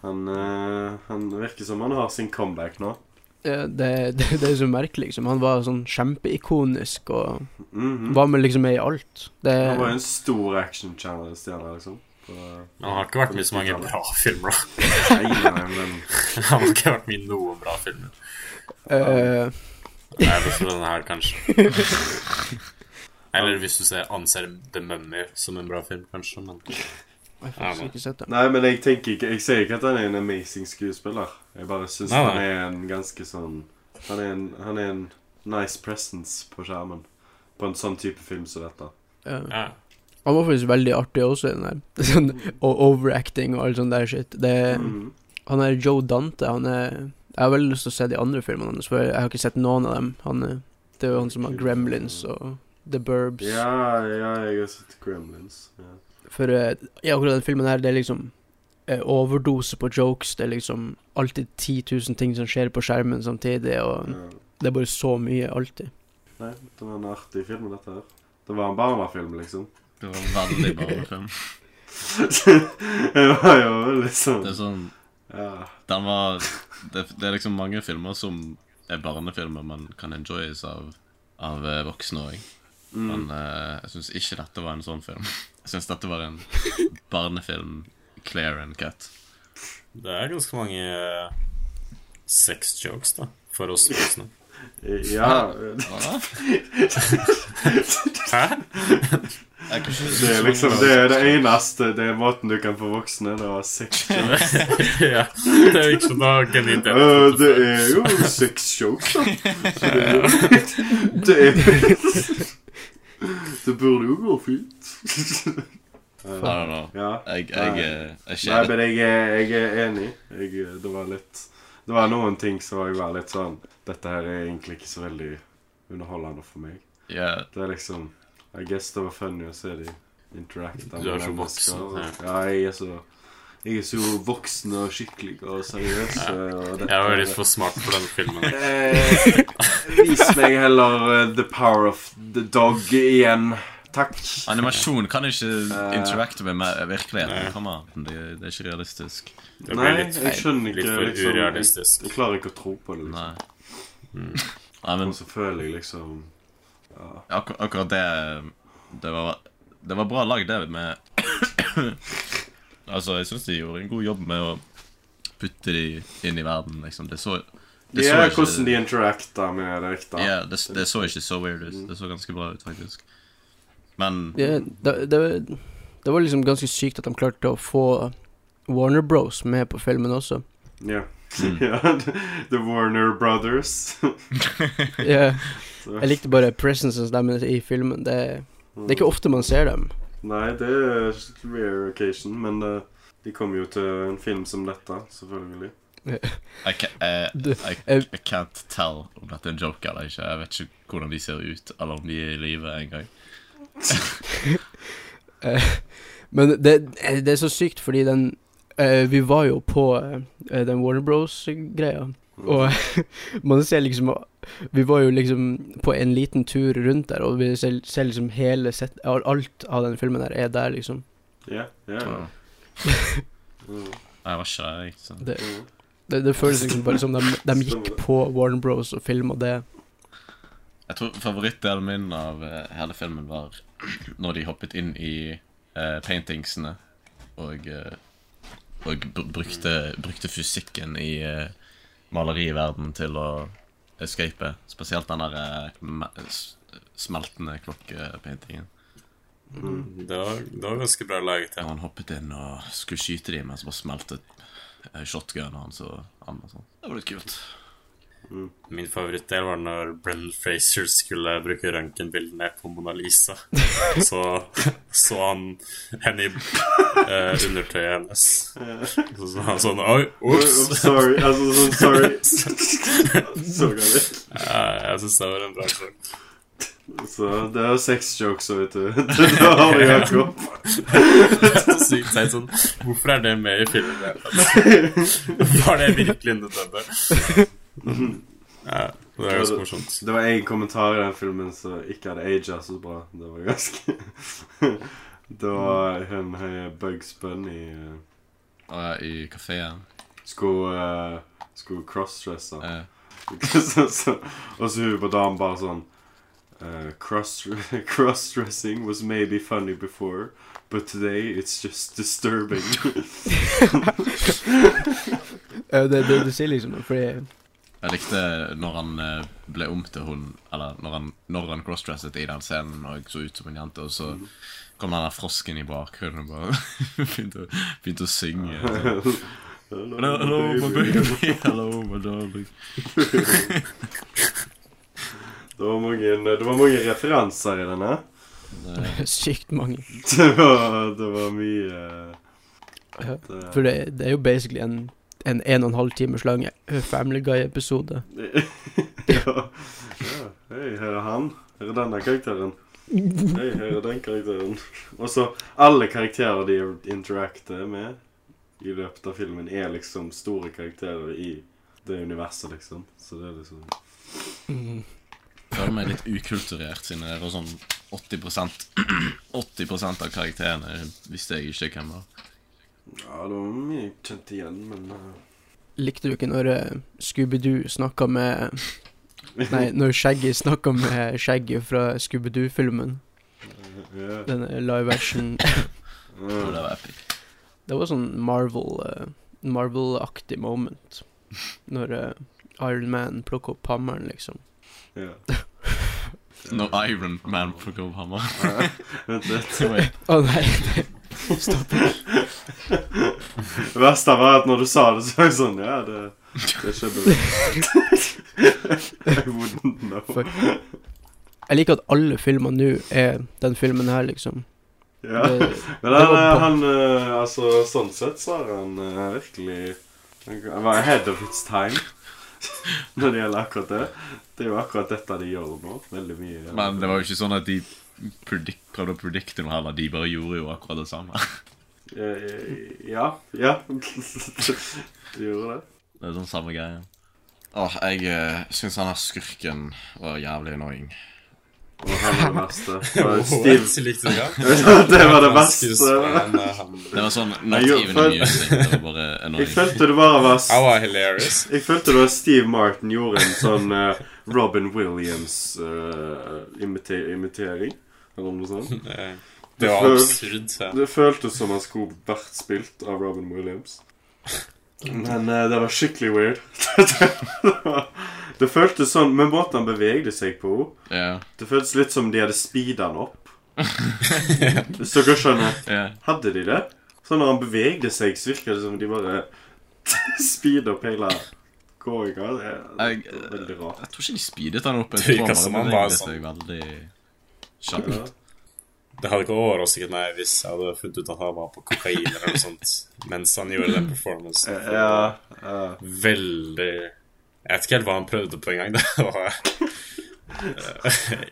han, uh, han virker som han har sin comeback nå. Ja, det, det, det er så merkelig, liksom. Han var sånn kjempeikonisk og Mhm. var med liksom med i alt. Det Han var jo en stor actionstjerne, liksom. På, han har ikke vært med i så mange bra filmer, da. nei, nei, nei, men Han har ikke vært med i noen bra filmer. Uh... Nei, bortsett fra denne her, kanskje. Eller hvis du ser, anser The Mummy som en bra film, kanskje, men Jeg har faktisk ikke sett det. Nei, men jeg tenker ikke Jeg sier ikke at han er en amazing skuespiller. Jeg bare syns Nei, nei. han er en ganske sånn han er, en, han er en nice presence på skjermen. På en sånn type film som dette. Ja. ja. Han var faktisk veldig artig også den der. Sånn o- overacting og all sånn der shit. Det, Mhm. Han er Joe Dante. Han er Jeg har veldig lyst til å se de andre filmene hans, for jeg har ikke sett noen av dem. Han er, det er jo han som har Gremlins og The Burbs. Ja, ja, jeg har sett Gremlins. Ja. For uh, i akkurat den filmen her, det er liksom uh, overdose på jokes. Det er liksom alltid 10 000 ting som skjer på skjermen samtidig, og Ja. det er bare så mye alltid. Nei, det var en artig film, dette her. Det var en barnefilm, liksom. Det var en veldig barnefilm. det var jo sånn Det er sånn Ja. Den var det, det er liksom mange filmer som er barnefilmer, man kan enjoyes av, av eh, voksne òg. Mm. Men uh, jeg syns ikke dette var en sånn film. Jeg syns dette var en barnefilm clear and cut. Det er ganske mange uh, sex jokes, da, for oss voksne. Ja. Hæ? Det er liksom Det er det eneste Det er måten du kan få voksne Det ha sex jokes. ja. Det er ikke noe genuint. Det er jo sex jokes, da. Det er Det er Det burde jo gå fint. I don't know. Ja. Jeg, jeg, Nei. eh, jeg Nei, men jeg, jeg er enig. Jeg, det var litt Det var noen ting som jeg var litt sånn Dette her er egentlig ikke så veldig underholdende for meg. Yeah. Det er liksom I guess det var funny å se de er så med mennesker. voksen, Ja, jeg er så Jeg er så voksen og skikkelig og seriøs. og Jeg var litt for smart for den filmen. Eh, Vis meg heller eh, The Power of the Dog igjen. Takk. Animasjon kan ikke Eh, interacte med virkeligheten. Det, det er ikke realistisk. Det Nei, jeg skjønner ikke litt for liksom, jeg, jeg klarer ikke å tro på det. Nei. liksom. Nei, men Og så føler jeg liksom ja. akkur akkurat det Det var, det var bra lagd, det med Altså, jeg syns de gjorde en god jobb med å putte de inn i verden, liksom. Det så det Ja, så hvordan de interacta med deg, da. Ja, det, det så ikke så weird ut. Det så ganske bra ut, faktisk. Men Det, det, det, det var liksom ganske sykt at de klarte å få Warner Bros med på filmen også. Ja. Mm. ja. The Warner Brothers. Ja, jeg likte bare presencen deres i filmen. Det, det er ikke ofte man ser dem. Nei, det er rare occasion, men uh, de kom jo til en film som dette, selvfølgelig. I, can, uh, Du, I, eh, I can't tell om dette er en joke eller ikke. Jeg vet ikke hvordan de ser ut, eller om de er i live engang. Eh, Men det, det er så sykt, fordi den uh, Vi var jo på eh, den Warner Bros-greia. Og man ser liksom Vi var jo liksom på en liten tur rundt der, og vi ser, ser liksom hele set, Alt av den filmen der er der, liksom. Ja, ja. Mm. Nei, jeg var ikke der, Det, det, det føles liksom bare som de, de gikk på Warner Bros og filma det. Jeg tror favorittdelen min av eh, hele filmen var når de hoppet inn i uh, paintingsene og, uh, og brukte, brukte fysikken i uh, maleriverden til å escape. Spesielt den der eh, smeltende klokkepaintingen. Mm. Det var, det var ganske bra laget, Ja. ja. han hoppet inn og skulle skyte dem, men så bare smeltet eh, shotgunen hans og og sånn. Det var litt kult. Min favorittdel var når Brennan Fraser skulle bruke røntgenbildene på Mona Lisa. Så så han henne i eh, undertøyet hennes. Så sa han sånn Oi, ops! sorry. Altså, sånn sorry. Så galt. Ja, jeg syns det var en bra joke. Så det er sex jokes, så vet du. Det har vi Jakob. Så sykt teit sånn Hvorfor er det med i filmen? Var det virkelig nødvendig? Ja, det er ganske morsomt. Det var én kommentar i den filmen som ikke hadde aga så bra. Det var ganske Det var hun høye Bugs Bunny uh, i kafeen skulle, uh, skulle crossdresse. eh, så, så, og så hun på damen bare sånn eh, cross, Crossdressing was maybe funny before, but today it's just disturbing. Det, det, du sier liksom fordi Jeg likte når han eh, ble om til hun Eller når han, når han crossdresset i den scenen og så ut som en jente, og så kom den der frosken i bakgrunnen og bare begynte, å- begynte å synge. Sånn. Hello, hello, my baby. Hello, my darling. Det var mange, det var mange referanser i denne. Sykt mange. Det var, det var mye eh, Ja. det, For det, det er jo basically en en en og en halv timers lang Family Guy-episode. ja. ja. Hei, her er han. Her er denne karakteren. Hei, her er den karakteren. Og så alle karakterer de interacter med i løpet av filmen, er liksom store karakterer i det universet, liksom. Så det er liksom Mm. Føler meg litt ukulturert, siden det er sånn 80% 80% av karakterene visste jeg ikke hvem var. Ja, det var mye kjent igjen, men uh... Likte du ikke når uh, Scooby-Doo snakka med Nei, når Shaggy snakka med Shaggy fra Scooby-Doo-filmen? Yeah. Den live action det var epic. Det var sånn Marvel uh, Marvel-aktig moment. Når uh, Iron Man plukker opp hammeren, liksom. ja. Når Iron Man plukker opp hammeren? Vent litt. Å nei. Det verste var at når du sa det, så var jeg sånn Ja, det, det skjedde. I wouldn't know. For- Jeg liker at alle filmer nå er den filmen her, liksom. Ja. Det, Men det han, var han eh, Altså, sånn sett så har han eh, virkelig Han var ahead of its time når det gjelder akkurat det. Det er jo akkurat dette de gjør nå. Veldig mye. Men det var jo ikke sånn at de predict, prøvde å predikte noe heller. De bare gjorde jo akkurat det samme. Eh, Ja. Ja. de gjorde det. Det er sånn samme greie. Åh, jeg uh, syns han her skurken var jævlig annoying. Og han var det verste. Steve. Det? Var det verste. eh, Det var sånn not Jeg even music. Det var bare Jeg følte det bare var. Jeg følte det var Steve Martin gjorde en sånn eh, Robin Williams eh. Eller noe sånt. Eh, Det var absurd. Så. Det føltes som han skulle vært spilt av Robin Williams. Men uh, det var skikkelig weird. det, føltes sånn Med måten han bevegde seg på yeah. Det føltes litt som de hadde speeda han opp. Hvis dere skjønner. ja. Hadde de det? Så når han bevegde seg, så virka det som de bare speeda opp hele gåinga. Det er Jeg, veldig rart. jeg tror ikke de speedet han opp. Det tror som han var sånn- veldig Ja. kjapt. Det hadde ikke overrasket meg hvis jeg hadde funnet ut at han var på kokain eller noe sånt mens han gjorde den performancen. Ja, ja. Veldig Jeg vet ikke helt hva han prøvde på engang. Det var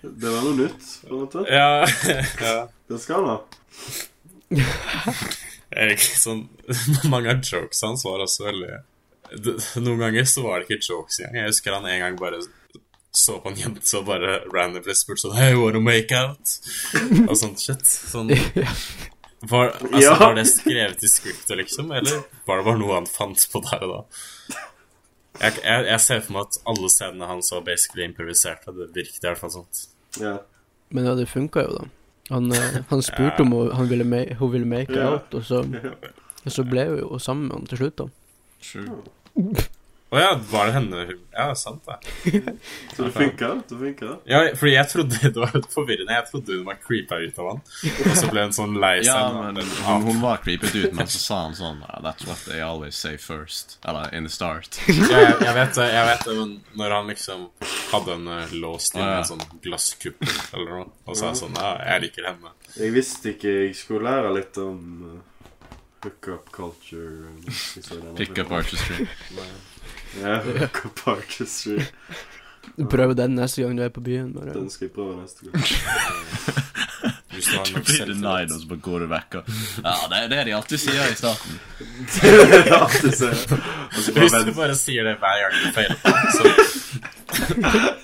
Det var noe nytt, på en måte. Ja, ja. Det skal han ha. Er ikke sånn Mange av jokes hans var også veldig Noen ganger så var det ikke jokes engang. Jeg husker han en gang bare så på en jente og bare randomly spurte sånn Hey, wanna make out? Og sånt shit. Sånn var, altså, Ja. var det skrevet i scriptet, liksom? Eller var det bare noe han fant på der og da? Jeg, jeg, jeg ser for meg at alle scenene han så basically improviserte. Det virket i hvert fall sånt. Ja. Men ja, det funka jo, da. Han, eh, han spurte om hun, han ville make, hun ville make Ja. out, og så, og så ble hun jo sammen med han til slutt, da. True. Å ja, var det henne Ja, sant det. Så det funka? Det funker? Ja, fordi jeg trodde Det var forvirrende. Jeg trodde hun var creepa ut av han. Og så ble hun sånn lei seg. Ja, men hun, hun var creepet ut, men så sa han sånn "Ah, That's what they always say first. Eller in the start. Ja, jeg, jeg vet det, jeg vet det, men når han liksom hadde henne låst inn i en sånn glasskuppel eller noe, og sa sånn Ja, jeg liker henne. Jeg visste ikke jeg skulle lære litt om uh, hookup culture. Pickup artistry. Ja, hookup artistry. Prøv den neste gang du er på byen. Bare. Den skal jeg prøve neste gang. Hvis du har nok blir selvtillit. denied, og så bare går du vekk. Og... Ja, det er det de alltid sier i starten. det er det de alltid sier. Bare Hvis du bare sier det hver gang du feiler, så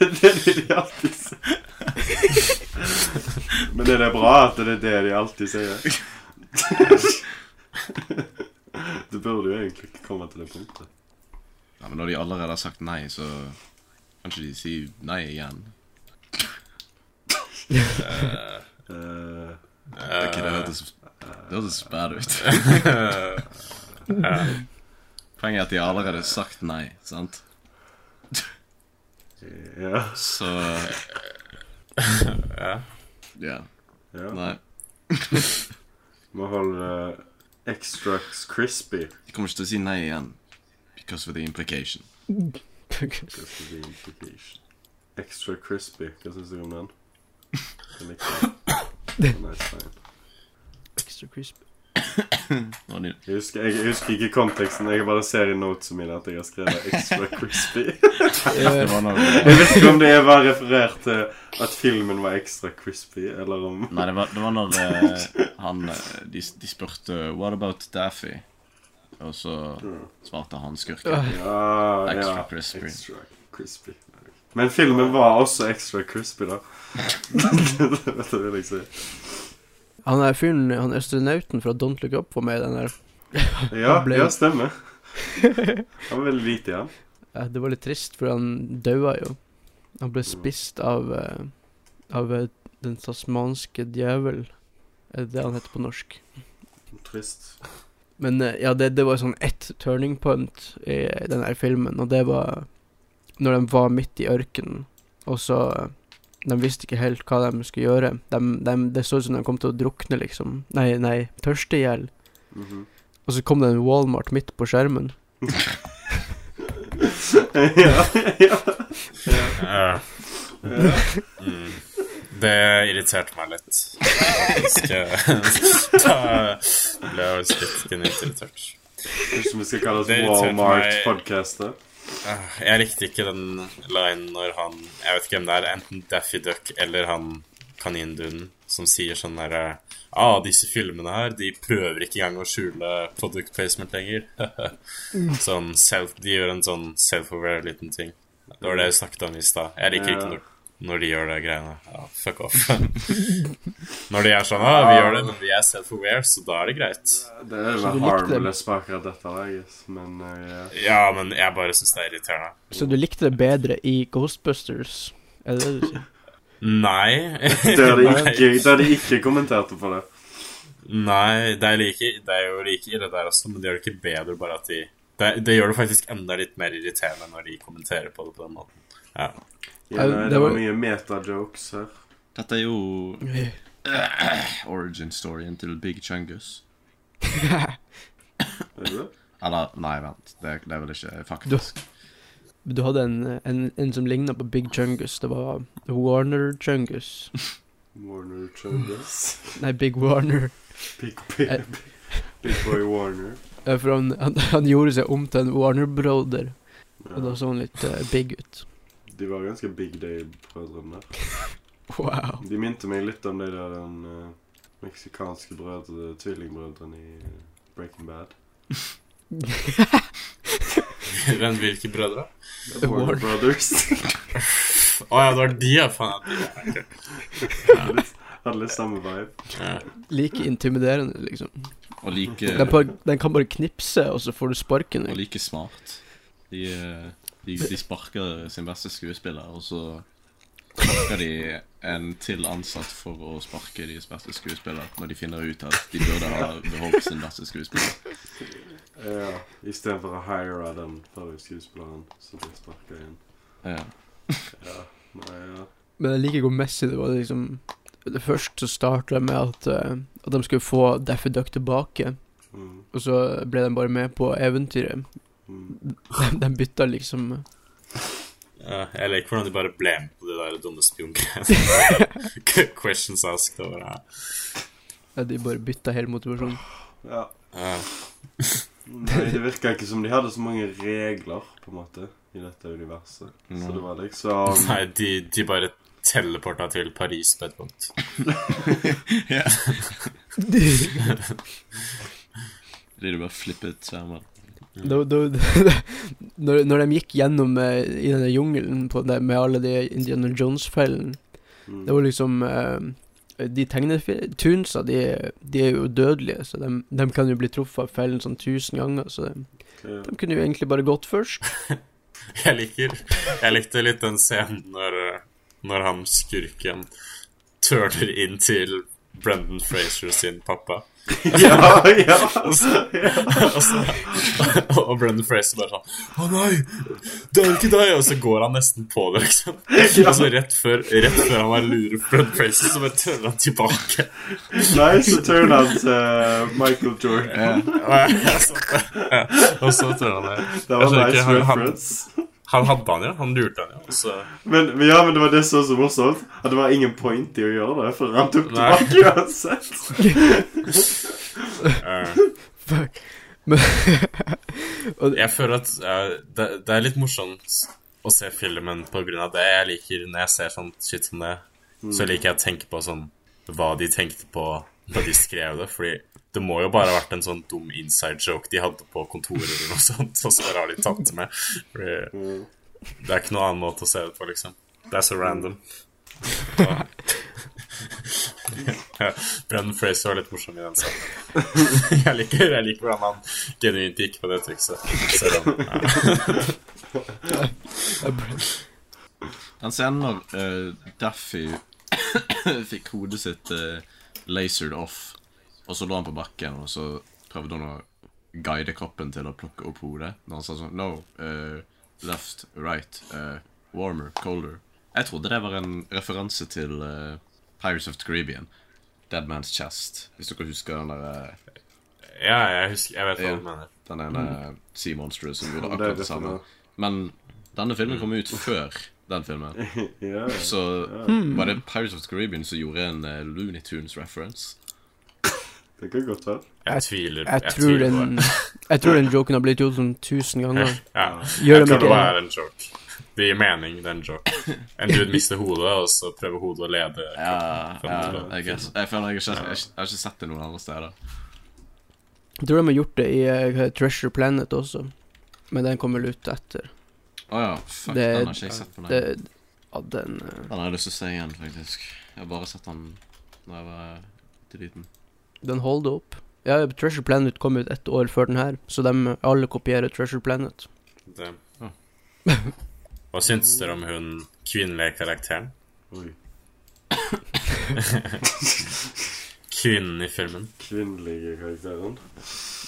Det er det de alltid sier. Men er det bra at det er det de alltid sier? Det burde jo egentlig ikke komme til det punktet. Ja, Men når de allerede har sagt nei, så kan ikke de si nei igjen. uh, er ikke det hørtes Det hørtes bad ut. Poenget er at de allerede har sagt nei, sant? ja. Så Ja. ja. Nei. Må holde extra crispy. De kommer ikke til å si nei igjen. Because of the implication. That's the implication. Extra crispy. Hva syns du om den? Den er likte jeg. Er fine. Extra crisp. Jeg husker, jeg, husker ikke konteksten. Jeg bare ser i notesene mine at jeg har skrevet 'extra crispy'. det var når Jeg vet ikke om det var referert til at filmen var ekstra crispy, eller om Nei, det var, det var når eh, han eh, de, de spurte 'What about Daffy?' Og så svarte han skurken. Ja, Extra ja, crispy. Extra crispy. Men filmen var også ekstra crispy, da. det vil jeg si. Han er fyren, han astronauten fra Don't Look Up var med i den der. Ja, ble- ja stemmer. Han var veldig lite ja. Ja, det var litt trist, for han daua jo. Han ble spist av eh, Av eh, den tasmanske djevel. Er det det han heter på norsk? Trist. Men eh, ja, det, det var sånn ett turning point i den her filmen, og det var når de var midt i ørkenen, og så De visste ikke helt hva de skulle gjøre. De, de, det så ut som de kom til å drukne, liksom. Nei, nei, tørste i hjel. Mhm. Og så kom det en Walmart midt på skjermen. ja, ja. Ja. Mm. Det irriterte meg litt. Da ble jeg litt irritert. Kanskje vi skal kalle oss Det Ah, Jeg likte ikke den linen når han Jeg vet ikke hvem det er, enten Daffy Duck eller han kaninduden som sier sånn derre Ah, disse filmene her, de prøver ikke engang å skjule product placement lenger. sånn self, De gjør en sånn self-aware liten ting. Det var det jeg snakket om i stad. Jeg liker ikke noe. når, når de gjør det greiene. Ja, fuck off. når de er sånn ah, vi gjør det, men vi er self-aware, så da er det greit. Det er Så vel harmless på akkurat dette, I guess. Men uh, ja. Ja, men jeg bare syns det er irriterende. Så du likte det bedre i Ghostbusters? Er det det du sier? Nei. Der de ikke, de ikke kommenterte på det. Nei, det er, like, det er jo like ille der også, men det gjør det ikke bedre bare at de det, det gjør det faktisk enda litt mer irriterende når de kommenterer på det på den måten. Ja. Ja, Ja, nei, det var mye meta-jokes her. Dette er jo origin storyen til Big Chungus. Er? Eller, nei, vent. Det, det er vel ikke faktisk. Du hadde en, en, en som ligna på Big Chungus. Det var Warner Chungus. Warner Chungus. Nei, Big Warner. Big, big, Eh. big Boy Warner. For han, han, han gjorde seg om til en Warner-broder, og da så han litt uh, big ut. De var ganske big day-brødrene. der. Wow. De minte meg litt om de der den uh, meksikanske brødre, tvillingbrødrene i Breaking Bad. Men hvilke brødre? Warner Warner. Brothers. Å ja, det var de, ja. Faen. ja, Hadde litt- Hadde litt samme vibe. ja. Like intimiderende, liksom. Og like, Den, den kan bare knipse, og så får du sparken. og like smart. De, eh, de, de sparker sin beste skuespiller, og så sparker de en til ansatt for å sparke deres beste skuespiller, når de finner ut at de burde ha beholdt sin beste skuespiller. Ja, Istedenfor å hire den forrige skuespilleren, så de sparka inn. Ja. Ja, nei, ja. Men jeg liker hvor Messi det var liksom Det Først så starta med at, uh, at de skulle få Daffy Duck tilbake, Mm, og så ble de bare med på eventyret. Mm. De, de bytta liksom Ja, jeg liker hvordan de bare ble med på de der dumme spiongreiene. Questions asked over ja. ja, De bare bytta hele motivasjonen. Ja. Ja. Nei, det virka ikke som de hadde så mange regler, på en måte, i dette universet. Så det var liksom Nei, de, de bare teleporta til Paris på et punkt. ja. de bare flippet skjermen. Da, da, når, når de gikk gjennom eh, i denne jungelen på det, med alle de Indiana Jones-fellene mm, Det var liksom eh, De tegnetunsa de, de er jo dødelige, så de, de kan jo bli truffet av fellen sånn tusen ganger. Så de, ja. de kunne jo egentlig bare gått først. Jeg liker Jeg likte litt den scenen når, eh, når han skurken turner inn til Brendan Fraser sin pappa. ja, ja. Og så, og, så, og Brendan Fraser bare sånn Å nei, det er ikke deg! Og så går han nesten på det, liksom. Og så rett før, rett før han lurer Brendan Fraser, så bare tørner han tilbake. Nei, så turner han til Michael Jordan. Og, så, ja, og så tørrer han det. Det var nice reference. han, han, hadde han jo. Han lurte han jo. Så Men, men ja, men det var det som var så morsomt. At det var ingen point i å gjøre det, for han tok Nei. tilbake uansett. uh. Fuck. Men og, Jeg føler at uh, det, det er litt morsomt å se filmen på grunn av det. Jeg liker når jeg ser sånn shit som det, så liker jeg å tenke på sånn hva de tenkte på da de skrev det. Fordi det må jo bare ha vært en sånn dum inside joke de hadde på kontoret eller noe sånt, og så bare har de tatt det med. Det er ikke noen annen måte å se det på, liksom. Det er så random. Ja. Brennan Fraser var litt morsom i den scenen. Jeg liker, jeg liker hvordan han genuint gikk på det trikset. Selv om ja. Han scenen når eh, Daffy fikk hodet sitt uh, lasered off, og så lå han på bakken, og så prøvde han å guide kroppen til å plukke opp hodet. Når han sa sånn No, Uh, left, right, uh, warmer, colder. Jeg trodde det var en referanse til uh, Pirates of the Caribbean. Dead Man's Chest, hvis dere husker den der ja, jeg husker Jeg vet hva du mener. Den ene sea monsteret som gjorde akkurat det det samme. Men denne filmen kom ut før den filmen. Ja, ja. Så var det Pirates of the Caribbean som gjorde en uh, Looney Tunes reference. Det kan godt være. Jeg tviler. jeg, Jeg, tror tviler den, jeg tror den joken har blitt gjort sånn tusen ganger. Ja. Gjør Jeg tror det er en joke. Det gir mening, det er en joke. En dude mister hodet, og så prøver hodet å lede. Ja, ja jeg, jeg føler jeg, har ikke, jeg, jeg har ikke sett det noen andre steder. Jeg tror de har gjort det i uh, Treasure Planet også, men den kommer ut etter. Å ja, fuck, Det- den har ikke jeg sett på lenge. den. ja, den uh, Den har jeg lyst til å se igjen, faktisk. Jeg har bare sett den da jeg var til liten. Den holder opp. Ja, Treasure Planet kom ut ett år før den her, så de alle kopierer Treasure Planet. Det. Ja. Hva syns dere om hun kvinnelige karakteren? Oi. Kvinnen i filmen. Kvinnelige karakteren.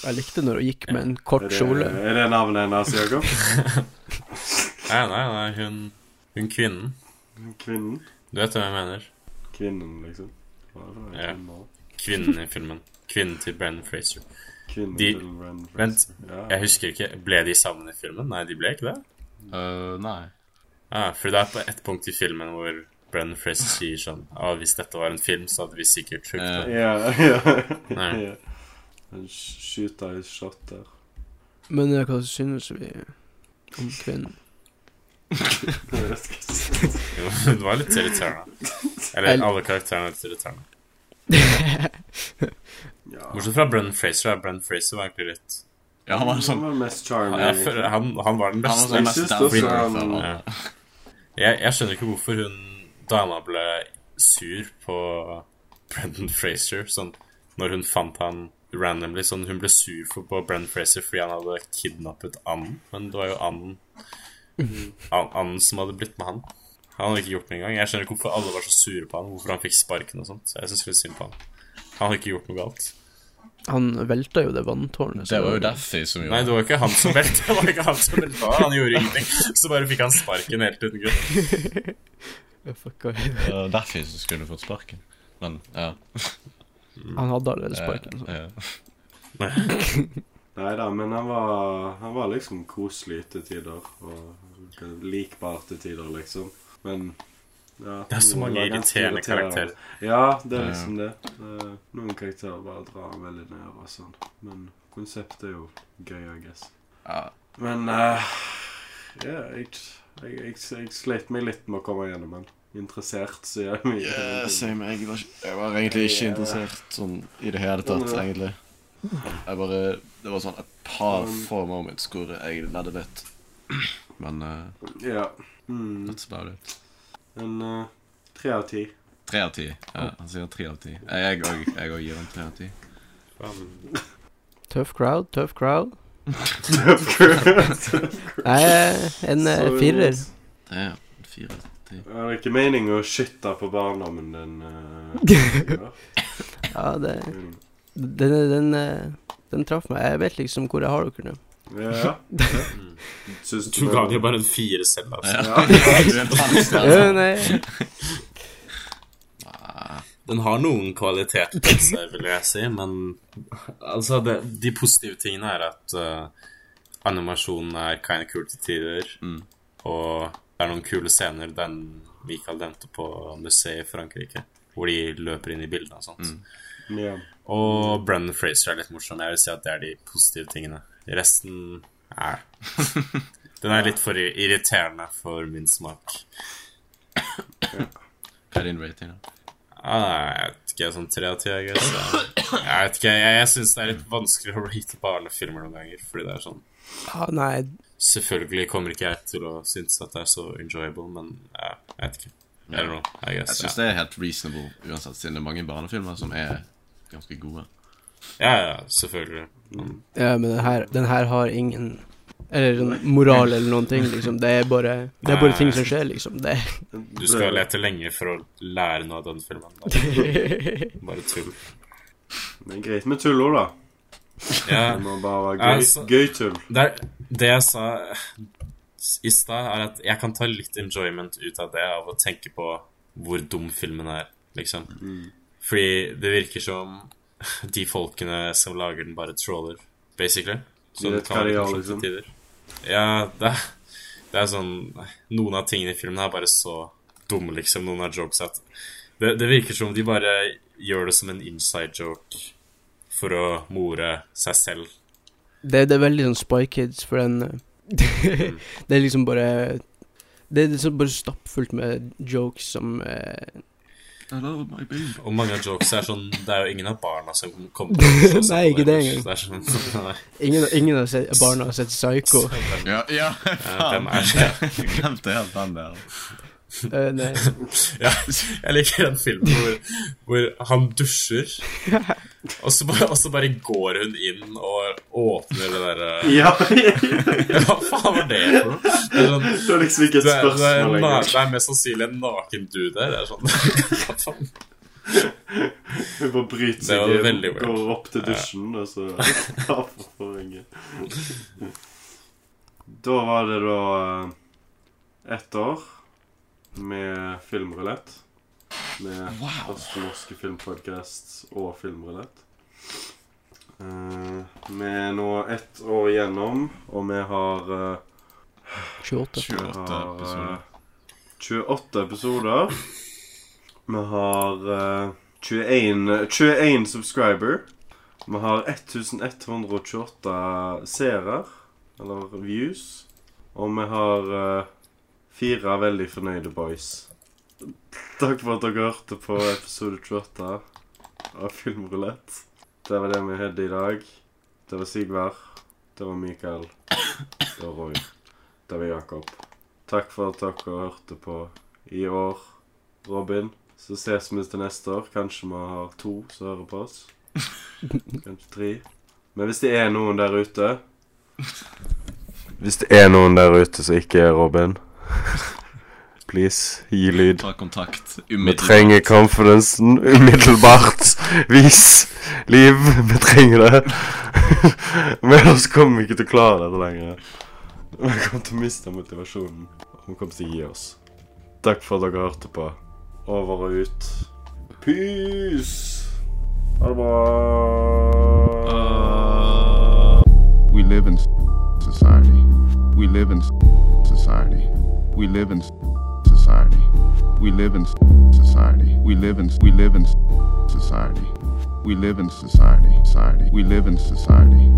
Jeg likte når hun gikk med en kort Er det, kjole. er det navnet hennes, Jakob? Nei, nei, nei, hun, hun kvinnen. Kvinnen? Du vet hva jeg mener? Kvinnen, liksom. Hva er det? Ja. Kvinnen i filmen. Kvinnen til Brennan Fraser. Kvinnen De- til Fraser Vent, Ja. Jeg husker ikke. Ble de sammen i filmen? Nei, de ble ikke det. Uh, nei. Ah, for det er på ett punkt i filmen hvor Brennan Fraser sier sånn ah, Hvis dette var en film, så hadde vi sikkert Ja. det. Ja, ja. En skyter i shot der. Men eh, hva synes vi om kvinnen? Det var litt irriterende. Eller alle karakterene er litt irriterende. Ja. Bortsett fra Brennan Fraser. Ja. Brennan Fraser var egentlig litt Ja, han var sånn Han var mest charming. Jeg han, han var den Han var sånn mest han. Ja. Jeg, jeg skjønner ikke hvorfor hun dama ble sur på Brendan Fraser sånn, når hun fant han randomly. Sånn, hun ble sur for, på Brendan Fraser fordi han hadde kidnappet anden. Men det var jo anden Ann anden som hadde blitt med han. Han hadde ikke gjort det engang. Jeg skjønner ikke hvorfor alle var så sure på han. Hvorfor han fikk sparken og sånt. Jeg syns litt synd på han. Han hadde ikke gjort noe galt. Han velta jo det vanntårnet. Det var jo Daffy som Nei, gjorde det var ikke han som velta. Det var ikke han som velta. Han gjorde ingenting. Så bare fikk han sparken helt uten grunn. Fuck, Det var Daffy som skulle fått sparken. Men ja. Han hadde allerede sparken. Så. Ja. Nei da, men han var, han var liksom koselig til tider. Og likbar til tider, liksom. Men ja, Det er så mange irriterende karakterer. Ja, det er liksom det. Eh, Noen karakterer bare drar veldig ned og sånn. Men konseptet er jo gøy, I guess. ja. Men uh, ja, jeg, jeg, jeg, jeg sleit meg litt med å komme gjennom den. Interessert, sier jeg mye. Yeah, same. Jeg var, jeg var egentlig ikke interessert sånn i det hele tatt, egentlig. Jeg bare Det var sånn et par få moments hvor jeg ledde litt. Men uh, Ja. Mm. that's about it. En eh, tre av ti. Tre av ti. Ja, han sier tre av ti. Jeg òg jeg òg gir han tre av ti. Tøff crowd, tøff crowd. Nei, en uh, firer. Det Ja, en firer. Det er ikke meningen å skytte på barndommen din. Uh, ja. Ja, det, Den, den, den, eh, den traff meg. Jeg vet liksom hvor jeg har dere nå. Ja. Du ga den jo bare en fire selv, altså. Ja. Ja, nei. Den har noen kvaliteter til seg, vil jeg si, men altså det, De positive tingene er at uh, animasjonen er kind of kul til tider, Mm. og det er noen kule scener den Michael nevnte på museet i Frankrike, hvor de løper inn i bildene og sånt. Ja. Og Brennan Fraser er litt morsom. Jeg vil si at det er de positive tingene. Resten Nei. Den er litt for irriterende for min smak. Hva er din rating, da? Ah, jeg vet ikke, sånn tre av ti, jeg guess. Jeg, vet ikke, jeg, jeg syns det er litt vanskelig å rate barnefilmer noen ganger, fordi det er sånn ah, nei. Selvfølgelig kommer ikke jeg til å synes at det er så enjoyable, men ja, jeg vet ikke. I don't know, I Jeg guess. syns Ja. det er helt reasonable uansett, siden det er mange barnefilmer som er ganske gode. ja, ja, selvfølgelig. Mm. Ja, men den her, den her har ingen Eller sånn moral eller noen ting, liksom. Det er bare Det er bare ting som skjer, liksom. Det Du skal lete lenge for å lære noe av den filmen. Bare tull. Men greit med tull òg, da. Ja, Det må bare være gøy, Altså- gøy tull. det, det jeg sa i stad, er at jeg kan ta litt enjoyment ut av det, av å tenke på hvor dum filmen er, liksom. Fordi det virker som de folkene som lager den, bare troller, basically. De det er de gjør, liksom. tider. Ja, det, det er sånn Noen av tingene i filmen er bare så dumme, liksom. Noen av jokes at det, det virker som de bare gjør det som en inside joke for å more seg selv. Det, det er veldig sånn Spy Kids, for den eh, Det er liksom bare Det er liksom bare stappfullt med jokes som eh, I love my baby. Og mange av jokes er sånn Det er jo ingen av barna som kommer til å Nei, ikke det engang. Sånn, nei. Ingen, ingen av se- barna har sett Psycho. Ja, ja hvem faen. er det? Jeg glemte helt den der. Eh. Ja, jeg liker den filmen hvor, hvor han dusjer, og så, bare, og så bare går hun inn og åpner det derre Ja, Hva faen var det for noe? Det er, sånn, det er liksom ikke et det, er, det, er, lenger. det er mest sannsynlig en naken dude der. Er sånn? Hun bare bryter seg inn, går opp til dusjen, og så Ja, for. Da var det da eh, ett år med filmrulett. Med første norske filmpodkast og filmrulett. Eh, vi er nå ett år igjennom, og vi har uh, 28. 28 vi har, episoder. eh, 28 episoder. Vi har eh, 21, 21 subscriber. Vi har 1128 seere, eller views. Og vi har eh, fire veldig fornøyde boys. Takk for at dere hørte på episode 28 av Filmrulett. Det var det vi hadde i dag. Det var Sigvard. Det var Mikael. Det var Roy. Det var Jakob. Takk for at dere hørte på i år, Robin. Så ses vi til neste år. Kanskje vi har to som hører på oss. Kanskje tre. Men hvis det er noen der ute Hvis det er noen der ute som ikke er Robin, please, gi lyd. Ta kontakt umiddelbart. Vi trenger confidencen umiddelbart. Vis liv. Vi trenger det. Men ellers kommer vi ikke til å klare dette lenger. Vi kommer til å miste motivasjonen. Vi kommer til å gi oss. Takk for at dere hørte på. Over og ut. Peace! Ha det bra. We live in society. We live in society. We live in society. We live in society. We live in we live in society. We live in society. Society. We live in society.